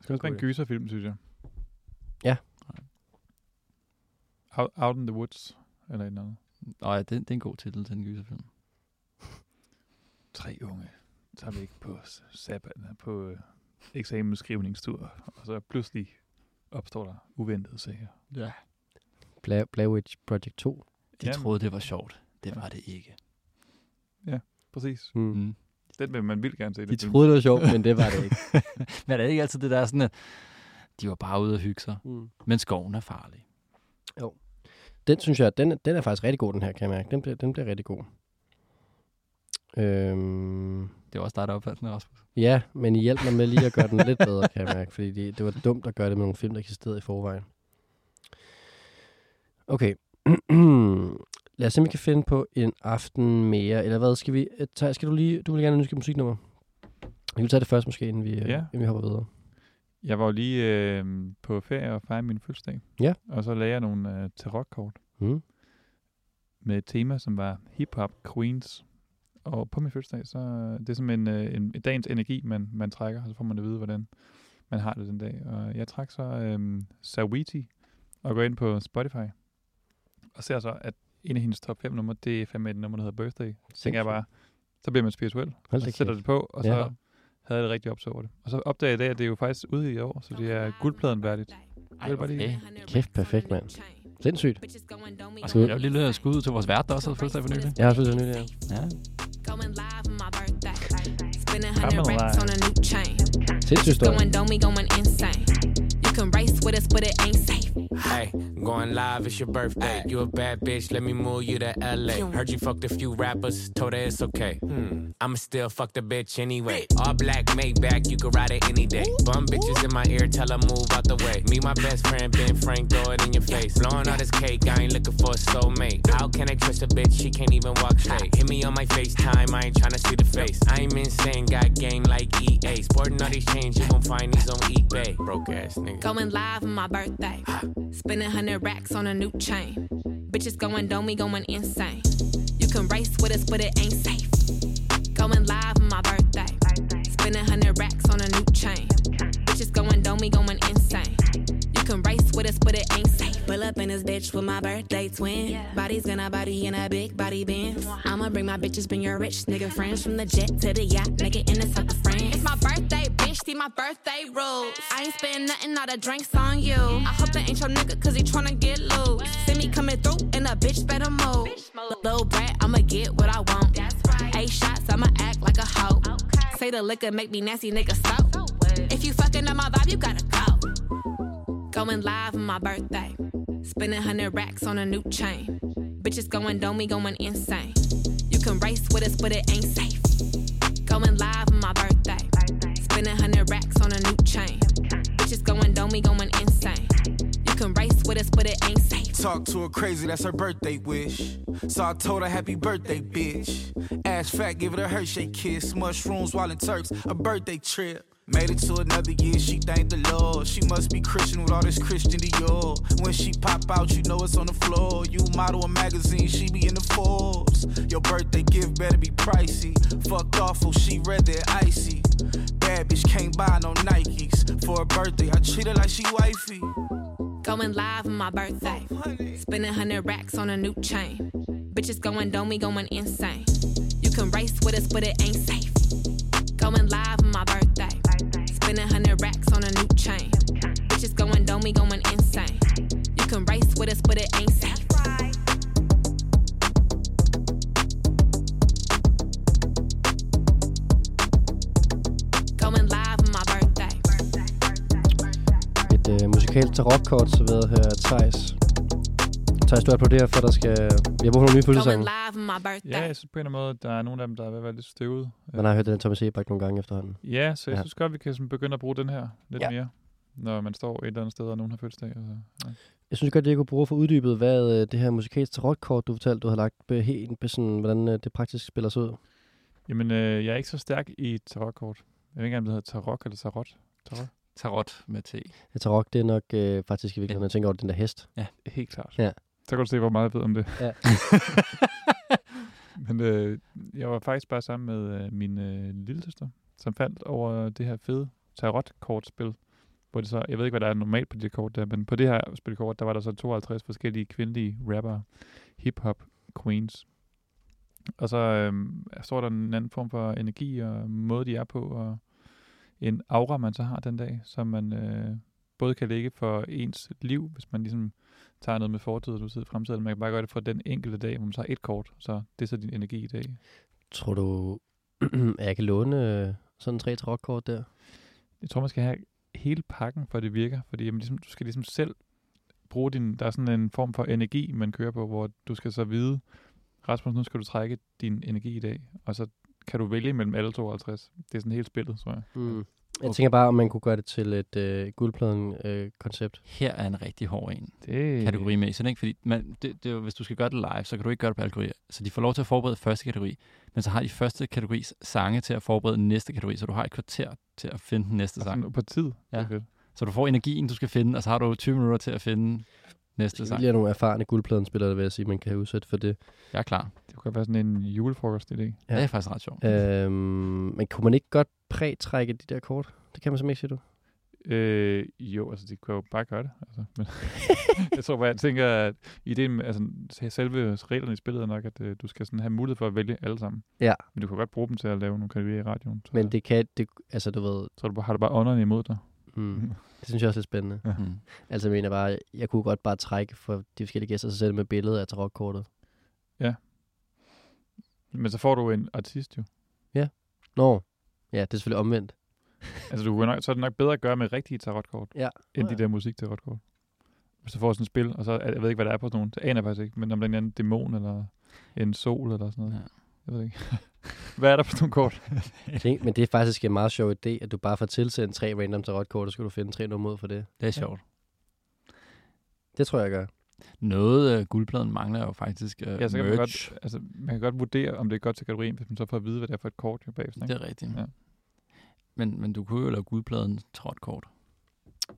skal også være en gyserfilm, synes jeg. Ja. Out, Out in the Woods, eller et eller andet. og ja, det, det er en god titel til en gyserfilm. Tre unge tager væk på s- sabbat, på øh, eksamensskrivningstur, og så pludselig opstår der uventede sager. Ja. Bla- Blair Witch Project 2. De Jamen. troede, det var sjovt. Det var det ikke. Præcis. Mm. Mm. Den vil man vildt gerne se. De film. troede, det var sjovt, men det var det ikke. Men er det ikke altid det der sådan, at de var bare ude og hygge sig? Mm. Men skoven er farlig. Den synes jeg, den, den er faktisk rigtig god, den her, kan jeg mærke. Den bliver, den bliver rigtig god. Øhm, Det var også dig, der opfandt den, Rasmus. ja, men I hjælper mig med lige at gøre den lidt bedre, kan jeg mærke. Fordi det, det var dumt at gøre det med nogle film, der eksisterede i forvejen. Okay. Lad os se, om vi kan finde på en aften mere. Eller hvad, skal vi... øh, Tage, skal du lige... Du vil gerne ønske et musiknummer. Vi vil tage det først måske, inden vi, ja. Ja. inden vi hopper videre. Jeg var jo lige øh, på ferie og fejrede min fødselsdag. Ja. Og så lagde jeg nogle øh, tarotkort Mm. med et tema, som var hip-hop queens. Og på min fødselsdag, så det er som en, øh, en, en dagens energi, man, man trækker, og så får man at vide, hvordan man har det den dag. Og jeg trak så øh, Sawiti og går ind på Spotify og ser så, at en af hendes top 5 numre, det er fandme et nummer, der hedder Birthday. Så tænker jeg bare, så bliver man spirituel. Hold så sætter det på, og så Ja. havde jeg det rigtig opsat over det. Og så opdagede jeg i dag, at det er jo faktisk ude i år, så det er guldpladen værdigt. Ej, lige- okay. Kæft, perfekt, mand. Sindssygt. Og skal vi lave et lille skud ud til vores vært, der også havde fødselsdag for nylig? Jeg har selvfølgelig nyt, ja. Ja. Going live for my birthday. Spending hundred racks on a new chain. Sindssygt story. Going dummy, going insane. You can race with us, but it ain't safe. Hey, going live, it's your birthday. You a bad bitch, let me move you to LA. Heard you fucked a few rappers, told her it's okay. Hmm, I'ma still fuck the bitch anyway. All black, made Maybach, you can ride it any day. Bum bitches in my ear, tell her move out the way. Me, my best friend, Ben Frank, throw it in your face. Blowing all this cake, I ain't looking for a soulmate. How can I trust a bitch? She can't even walk straight. Hit me on my FaceTime, I ain't tryna see the face. I'm insane, got game like EA. Sporting all these chains, you gon' find these on eBay. Broke ass nigga. Going live on my birthday. Spending hundred racks on a new chain. Bitches going dummy, going insane. You can race with us, but it ain't safe. Going live on my birthday. Spending hundred racks on a new chain. Bitches going dummy, going insane. Can race with us, but it ain't safe. Pull up in this bitch with my birthday twin. Body's gonna body in a big body bin. I'ma bring my bitches, bring your rich nigga friends from the jet to the yacht, nigga in the south of France. It's my birthday, bitch, see my birthday rules. I ain't spend nothing, all the drinks on you. I hope that ain't your nigga, cause he tryna get loose. See me coming through, and a bitch better move. Little brat, I'ma get what I want. Eight shots, I'ma act like a hoe. Say the liquor make me nasty, nigga, so. If you fucking up my vibe, you gotta go. Going live on my birthday. Spending hundred racks on a new chain. Bitches going dummy, going insane. You can race with us, but it ain't safe. Going live on my birthday. Spending hundred racks on a new chain. Bitches going dummy, going insane. You can race with us, but it ain't safe. Talk to her crazy, that's her birthday wish. So I told her happy birthday, bitch. Ass fat, give it a Hershey kiss. Mushrooms while in Turks, a birthday trip. Made it to another year, she thanked the Lord. She must be Christian with all this Christian Dior. When she pop out, you know it's on the floor. You model a magazine, she be in the Forbes. Your birthday gift better be pricey. Fucked awful, oh, she read that icy. Bad bitch can't buy no Nikes. For her birthday, I treat her like she wifey. Going live on my birthday. Oh, Spending hundred racks on a new chain. Bitches going dummy, going insane. You can race with us, but it ain't safe. Going live on my birthday. Spending hundred racks on a new chain. Bitches going dummy, going insane. You can race with us, but it ain't safe. Going live on my birthday. Et øh, serveret her af Thijs. Thijs, du applauderer for, at der skal... Vi har brugt nogle nye fødselssange. Ja, jeg synes på en eller anden måde, der er nogle af dem, der er ved at være lidt støvet. Man har hørt den Thomas Ebak nogle gange efterhånden. Ja, så jeg Ja. synes godt, vi kan sådan begynde at bruge den her lidt Ja. mere, når man står et eller andet sted, og nogen har fødselsdag. Altså. Ja. Jeg synes godt, at jeg kunne bruge for uddybet, hvad øh, det her musikalske tarotkort, du fortalte, du har lagt be, helt, sådan, hvordan øh, det praktisk spiller sig ud. Jamen, øh, jeg er ikke så stærk i tarotkort. Jeg ved ikke engang, om det hedder tarot eller tarot. Tarot? tarot med T. Tager rock, det er nok øh, faktisk i virkeligheden, når jeg tænker over den der hest. Helt klart. Ja. Så kan du se, hvor meget jeg ved om det. Ja. Men øh, jeg var faktisk bare sammen med øh, min øh, lille søster, som faldt over det her fede tarot-kortspil. Hvor det så, jeg ved ikke, hvad der er normalt på de her kort der, men på det her spilkort, der var der så 52 forskellige kvindelige rapper, hip-hop queens. Og så øh, står der en anden form for energi og måde, de er på, og en aura, man så har den dag, som man øh, både kan lægge for ens liv, hvis man ligesom tager noget med fortid og nutid fremtid, eller man kan bare gøre det for den enkelte dag, hvor man tager et kort, så det er så din energi i dag. Tror du, at jeg kan låne øh, sådan tre tarotkort der? Jeg tror, man skal have hele pakken, for at det virker, fordi jamen, ligesom, du skal ligesom selv bruge din, der er sådan en form for energi, man kører på, hvor du skal så vide, Rasmus, nu skal du trække din energi i dag, og så kan du vælge mellem alle 52. Det er sådan helt spillet, tror jeg. Mm. Jeg tænker bare, om man kunne gøre det til et øh, guldpladen-koncept. Her er en rigtig hård en. Det kategori med. Så det er ikke fordi, man, det, det, hvis du skal gøre det live, så kan du ikke gøre det på alle kategorier. Så de får lov til at forberede første kategori, men så har de første kategoris sange til at forberede den næste kategori, så du har et kvarter til at finde den næste sang. Altså, på tid. Ja. Det fedt. Så du får energien, du skal finde, og så har du 20 minutter til at finde næste Det sang. er nogle erfarne guldpladenspillere, vil jeg sige, man kan udsat for det. Jeg er klar. Det kunne være sådan en julefrokost-idé. Ja. Det er faktisk ret sjovt. Øhm, men kunne man ikke godt prætrække de der kort? Det kan man simpelthen ikke, siger du? Øh, jo, altså, de kunne jo bare gøre det. Altså, men jeg tror bare, jeg tænker, at ideen med, altså, selve reglerne i spillet er nok, at øh, du skal sådan have mulighed for at vælge alle sammen. Ja. Men du kan godt bruge dem til at lave nogle kategorier i radioen. Så, Men det kan, det, altså du ved, så du, har du bare ånderne imod dig. mm, det synes jeg også er spændende. Ja. Mm. Altså jeg mener bare, jeg kunne godt bare trække for de forskellige gæster, så sætte med billedet af tarotkortet. Men så får du en artist jo. Nå, ja, det er selvfølgelig omvendt. Altså, du, nok, så er det nok bedre at gøre med rigtige tarotkort, Ja. end de der musik-tarotkort. Hvis du får sådan et spil, og så, jeg ved ikke, hvad der er på sådan nogle, det aner jeg faktisk ikke, men om der er en anden dæmon, eller en sol, eller sådan noget. Ja. Jeg ved ikke. hvad er der på sådan nogle kort? Men det er faktisk en meget sjov idé, at du bare får tilsendt tre random tarotkort, og så skal du finde tre numre ud for det. Det er sjovt. Det tror jeg, jeg gør. Noget af guldpladen mangler jo faktisk uh, Ja, så kan man merch. godt, altså, man kan godt vurdere, om det er godt til kategorien, hvis man så får at vide, hvad det er for et kort jo bagefter. Det Ikke? er rigtigt. Ja. Men, men du kunne jo lave guldpladen trotkort.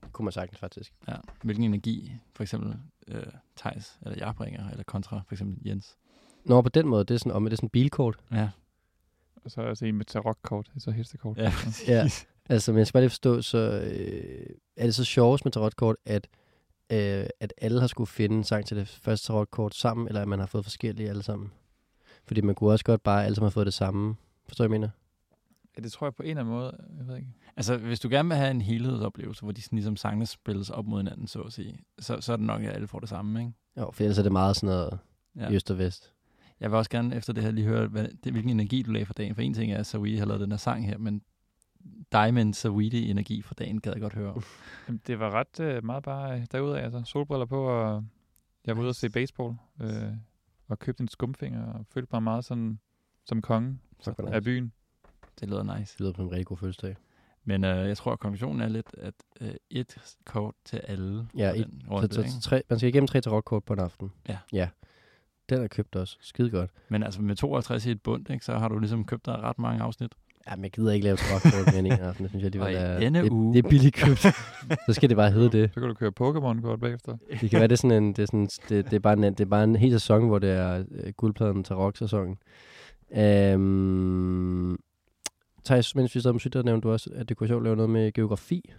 Det kunne man sagtens faktisk. Ja. Hvilken energi, for eksempel øh, Thijs, eller jeg bringer, eller kontra for eksempel Jens. Nå, på den måde, det er sådan, om det er sådan bilkort. Ja. Og så altså en med tarotkort, så hestekort. Ja. Ja. Altså, men jeg skal bare lige forstå, så øh, er det så sjovest med tarotkort, at, øh, at alle har skulle finde en sang til det første tarotkort sammen, eller at man har fået forskellige alle sammen? Fordi man kunne også godt bare alle sammen have fået det samme. Forstår jeg mener? ja, det tror jeg på en eller anden måde, jeg ved ikke. Altså, hvis du gerne vil have en helhedsoplevelse, hvor de sådan, ligesom sangene spilles op mod hinanden, så at sige, så, så er det nok, at alle får det samme, ikke? Jo, for ellers er det meget sådan noget Ja. øst og vest. Jeg vil også gerne efter det her lige høre, hvad, det, hvilken energi du lagde for dagen. For en ting er, at Saweetie har lavet den her sang her, men dig med en Saweetie-energi for dagen, gad jeg godt høre. Jamen, det var ret øh, meget bare øh, derudad, altså solbriller på, og jeg var ude og se baseball, øh, og købte en skumfinger, og følte mig meget sådan, som kongen hvor af nice. byen. Det lyder nice. Det lyder på en rigtig god fødselsdag. Men øh, jeg tror, at konklusionen er lidt, at øh, et kort til alle. Ja, et- Så, runde, så, ikke? så tre, man skal igennem tre tarotkort på en aften. Ja. Ja. Den er købt også. Skide godt. Men altså med 52 i et bund, ikke, så har du ligesom købt dig ret mange afsnit. Ja, men jeg gider ikke lave mere end en aften. Det synes jeg, det, var, det, uge. det er billigt købt. så skal det bare hedde det. Så kan du køre Pokémon-kort bagefter. Det kan være, det er sådan en, det er, sådan, det, det er, bare, en, det er bare en hel sæson, hvor det er øh, guldpladen til rock-sæsonen. Øhm, Thijs, mens vi sad om der nævnte du også, at det kunne være sjovt at lave noget med geografi.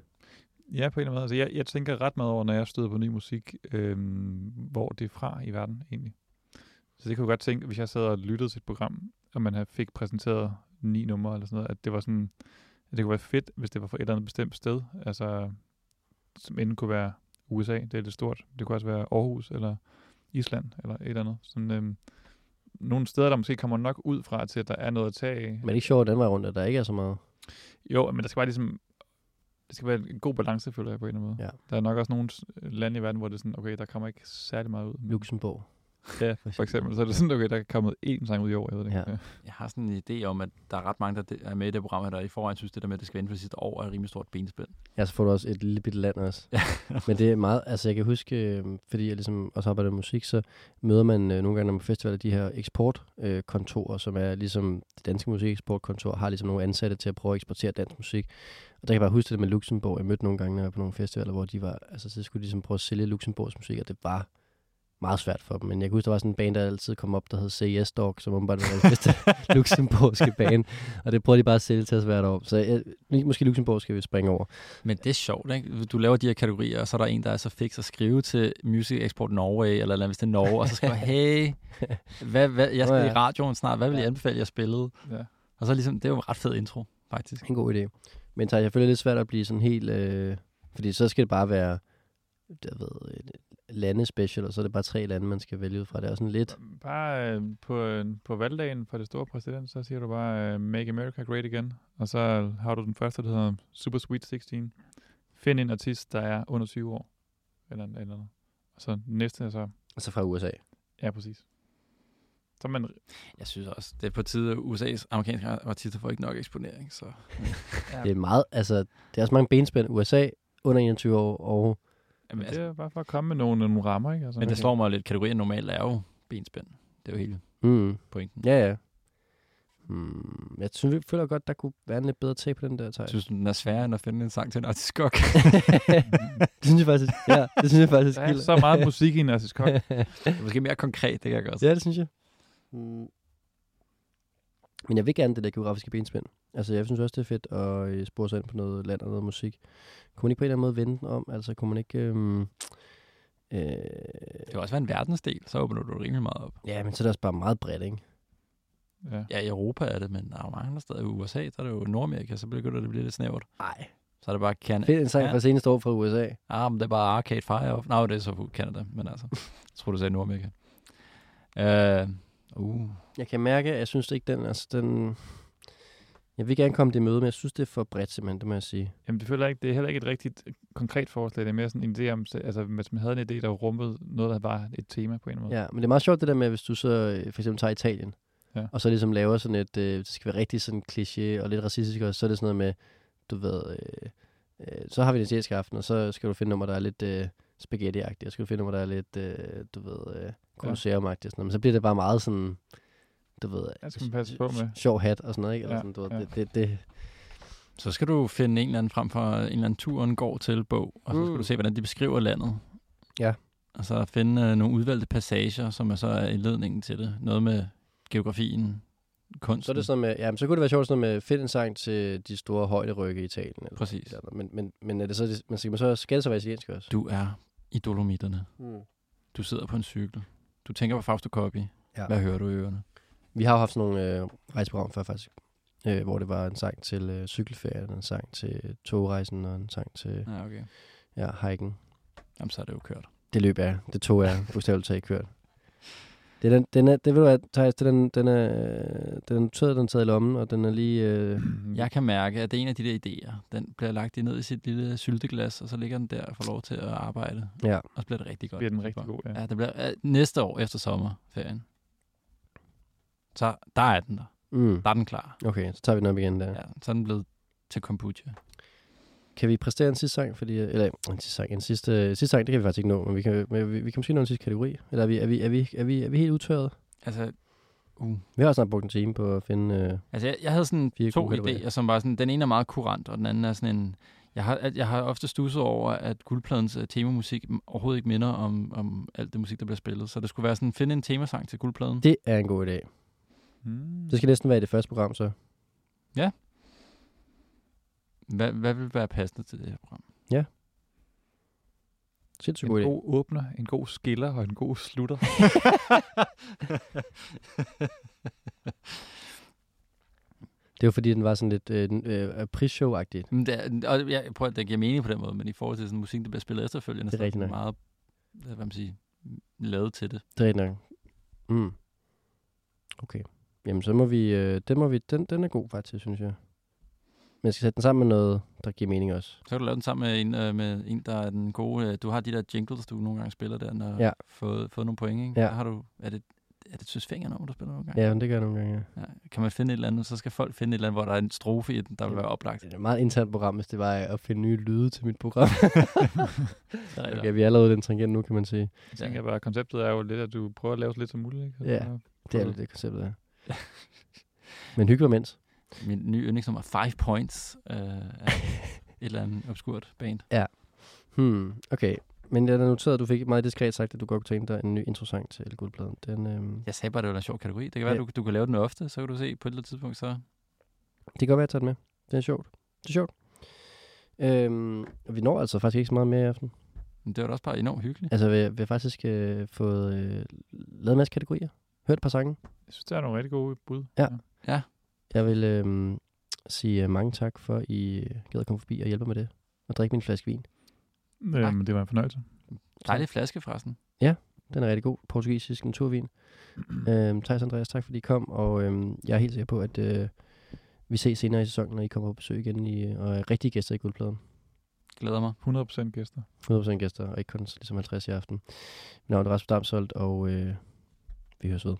Ja, på en eller anden måde. Altså, jeg, jeg tænker ret meget over, når jeg støder på ny musik, øhm, hvor det er fra i verden egentlig. Så det kunne jeg godt tænke, hvis jeg sad og lyttede til et program, og man havde fik præsenteret ni numre eller sådan noget, at det var sådan, at det kunne være fedt, hvis det var fra et eller andet bestemt sted. Altså, som enten kunne være USA, det er lidt stort. Det kunne også være Aarhus eller Island eller et eller andet. Sådan, øhm, nogle steder, der måske kommer nok ud fra til, at der er noget at tage af. Men det er ikke sjovt den vej rundt, at der ikke er så meget. Jo, men der skal bare ligesom... Det skal være en god balance, føler jeg på en eller anden måde. Ja. Der er nok også nogle lande i verden, hvor det er sådan, okay, der kommer ikke særlig meget ud. Men, Luxembourg. Ja, for eksempel. Så er det sådan, okay, der er kommet én sang ud i år, jeg ved det. Ja. Ja. Jeg har sådan en idé om, at der er ret mange, der er med i det program, her, der i forvejen synes, det der med, at det skal vinde for sidste år, er et rimelig stort benspænd. Ja, så får du også et lille bitte land også. Men det er meget, altså jeg kan huske, øh, fordi jeg ligesom også arbejder med musik, så møder man øh, nogle gange, når man på festivaler, de her eksportkontorer, øh, kontorer, som er ligesom det danske musikeksportkontor, har ligesom nogle ansatte til at prøve at eksportere dansk musik. Og der kan jeg bare huske det med Luxembourg. Jeg mødte nogle gange, når jeg var på nogle festivaler, hvor de var, altså så skulle de ligesom prøve at sælge Luxembourgs musik, og det var meget svært for dem. Men jeg kan huske, der var sådan en band, der altid kom op, der hed Yes Dog, som åbenbart var det bedste luxemburgske band. Og det prøver de bare at sælge til os hvert år. Så jeg, måske Luxembourg skal vi springe over. Men det er sjovt, ikke? Du laver de her kategorier, og så er der en, der er så fix at skrive til Music Export Norway, eller, eller hvis det er Norge, og så skriver, hey, hvad, hvad, jeg skal ja. i radioen snart, hvad vil I anbefale, jeg spillede? Ja. Og så ligesom, det er jo en ret fed intro, faktisk. En god idé. Men så jeg føler det lidt svært at blive sådan helt... Øh, fordi så skal det bare være jeg ved, et landespecial, og så er det bare tre lande, man skal vælge ud fra. Det er sådan lidt... Bare øh, på, øh, på valgdagen for det store præsident, så siger du bare, øh, Make America Great Again. Og så har du den første, der hedder Super Sweet 16. Find en artist, der er under 20 år. Eller, eller noget. Og så næste er så... Altså fra USA. Ja, præcis. Så man... Jeg synes også, det er på tide, at USA's amerikanske artister får ikke nok eksponering, så... Det er meget... Altså, det er også mange benspænd. USA under 21 år, og... Jamen, Men altså, det er bare for at komme med nogle, nogle rammer, ikke? Altså, men det slår mig lidt, kategorien normalt er jo benspænd. Det er jo hele Mm, pointen. ja, ja. Hmm, jeg synes, vi føler godt, der kunne være en lidt bedre tag på den der, Thijs. Synes du, den er sværere end at finde en sang til en artist Skok? det synes jeg faktisk. Ja, det synes jeg faktisk. Der er så meget musik i en Assis Kok. det er måske mere konkret, det kan jeg godt. Ja, det synes jeg. Mm. Men jeg vil gerne det der geografiske benspænd. Altså, jeg synes også, det er fedt at øh, spore sig ind på noget land og noget musik. Kunne man ikke på en eller anden måde vende den om? Altså, kunne man ikke... Øhm, øh, Det kan også være en verdensdel, så åbner du rimelig meget op. ja, men så er det også bare meget bredt, ikke? Ja. Ja, i Europa er det, men der er jo mange andre steder. I USA, der er det jo Nordamerika, så begynder det at blive lidt snævert. Nej. Så er det bare Canada. Fedt en sang fra seneste år fra USA. Ah, men det er bare Arcade Fire. Nej, det er så Canada, men altså. jeg tror, du sagde Nordamerika. Uh, uh. Jeg kan mærke, at jeg synes ikke, den... Altså, den jeg vil gerne komme det møde, men jeg synes, det er for bredt, simpelthen, det må jeg sige. Jamen, det føler jeg ikke, det er heller ikke et rigtigt øh, konkret forslag. Det er mere sådan en idé om, altså hvis man havde en idé, der rummede noget, der var et tema på en måde. Ja, men det er meget sjovt det der med, hvis du så øh, for eksempel tager Italien, Ja. og så ligesom laver sådan et, øh, det skal være rigtig sådan kliché og lidt racistisk også, så er det sådan noget med, du ved, øh, øh, så har vi den italienske aften, og så skal du finde nummer, der er lidt øh, spaghetti-agtigt, skal du finde nummer, der er lidt, øh, du ved, øh, colosseum-agtigt, og sådan noget. men så bliver det bare meget sådan, du ved, Ja, skal man passe på med. sjov hat og sådan noget, ikke? Eller Ja, sådan, du ved, ja. det, det, det, Så skal du finde en eller anden frem for en eller anden turen går til bog, og så skal Mm. du se, hvordan de beskriver landet. Ja. Og så finde øh, nogle udvalgte passager, som er så er indledningen til det. Noget med geografien, kunsten. så er det sådan med, ja, men så kunne det være sjovt sådan noget med, find en sang til de store højderykke i Italien. Eller Præcis. noget. Men, men, men er det så, men skal, man så, skal det så være italiensk også? Du er i Dolomitterne. Mm. Du sidder på en cykel. Du tænker på Fausto Coppi. Ja. Hvad hører du i ørerne? Vi har jo haft sådan nogle øh, rejseprogram før faktisk, øh, hvor det var en sang til øh, cykelferien, en sang til togrejsen og en sang til Ja, okay. ja, hiken. Jamen, så er det jo kørt. Det løb er, det tog er bogstaveligt talt kørt. Det er den, den er, det ved du hvad, Thijs, det er den, den er, den er noteret, den er taget i lommen, og den er lige, øh, Jeg kan mærke, at det er en af de der idéer. Den bliver lagt ned i sit lille sylteglas, og så ligger den der og får lov til at arbejde. ja. Og så bliver det rigtig godt. bliver den rigtig god, ja. Ja, det bliver øh, næste år efter sommerferien. Så der er den der. Mm. Der er den klar. Okay, så tager vi den op igen der. Ja, så er den blevet til kombucha. Kan vi præstere en sidste sang? Fordi, eller en sidste sang, en sidste, sidste sang, det kan vi faktisk ikke nå, men vi kan, men vi, vi kan måske nå en sidste kategori. Eller er vi, er vi, er vi, er vi, er vi helt udtørret? Altså, uh. Vi har snart brugt en time på at finde... Øh, altså jeg, jeg havde sådan to idéer, som var sådan, den ene er meget kurant, og den anden er sådan en, jeg har, at jeg har ofte stusset over, at guldpladens uh, temamusik overhovedet ikke minder om, om alt det musik, der bliver spillet. Så det skulle være sådan, finde en temasang til guldpladen. det er en god idé. Mm. Det skal næsten være i det første program, så. Hvad, hvad vil være passende til det her program? Sindssygt En god idé. god åbner, en god skiller og en god slutter. Det er jo fordi, den var sådan lidt øh, øh, prisshow-agtigt. Men det, er- og jeg prøver, at det giver mening på den måde, men i forhold til sådan musik, der bliver spillet efterfølgende, Det er så den nok. meget, hvad man sige, lavet til det. Det er rigtigt nok. Mm. Okay. Jamen, så må vi... Øh, den, må vi den, den er god faktisk, synes jeg. Men jeg skal sætte den sammen med noget, der giver mening også. Så kan du lave den sammen med en, øh, med en der er den gode... Øh, du har de der jingles, du nogle gange spiller der, når Ja. fået, fået nogle point, ikke? Ja. Der har du... Er det, er det Søs Fingernummer, du spiller nogle gange? Ja, men det gør jeg nogle gange, ja. ja. Kan man finde et eller andet, så skal folk finde et eller andet, hvor der er en strofe i den, der vil være oplagt. Det er et meget internt program, hvis det var at finde nye lyde til mit program. Okay, vi er allerede den tangent nu, kan man sige. Jeg tænker bare, konceptet er jo lidt, at du prøver at lave så lidt som muligt. Ikke? Så Ja. Det er lidt det konceptet, ja. Men hygge var mens. Min nye yndlingsnummer, Five Points, øh, er et eller andet obskurt band. Hmm, okay. Men jeg har noteret, at du fik meget diskret sagt, at du godt kunne tænke dig en ny introsang til Guldpladen. Den, øhm, Jeg sagde bare, det var en sjov kategori. Det kan være, Ja. du, du kan lave den ofte, så kan du se på et eller andet tidspunkt, så... Det kan godt være, at jeg tager den med. Det er sjovt. Det er sjovt. Øhm, vi når altså faktisk ikke så meget mere i aften. Men det var da også bare enormt hyggeligt. Altså, vi, vi har faktisk øh, fået øh, lavet en masse kategorier. Hørt et par sange. Jeg synes, der er nogle rigtig gode bud. Ja. Jeg vil øh, sige øh, mange tak for, at I øh, gad at komme forbi og hjælpe mig med det. Og drikke min flaske vin. Øhm, det var en fornøjelse. Dejlig flaske, forresten. Den er rigtig god. Portugisisk naturvin. øhm, Thijs Andreas, tak fordi I kom. Og øhm, jeg er helt sikker på, at øh, vi ses senere i sæsonen, når I kommer på besøg igen i, og er rigtige gæster i Guldpladen. Glæder mig. 100% gæster. 100% gæster, og ikke kun ligesom 50 i aften. Mit navn er Rasmus Damsholdt, og øh, vi høres ved.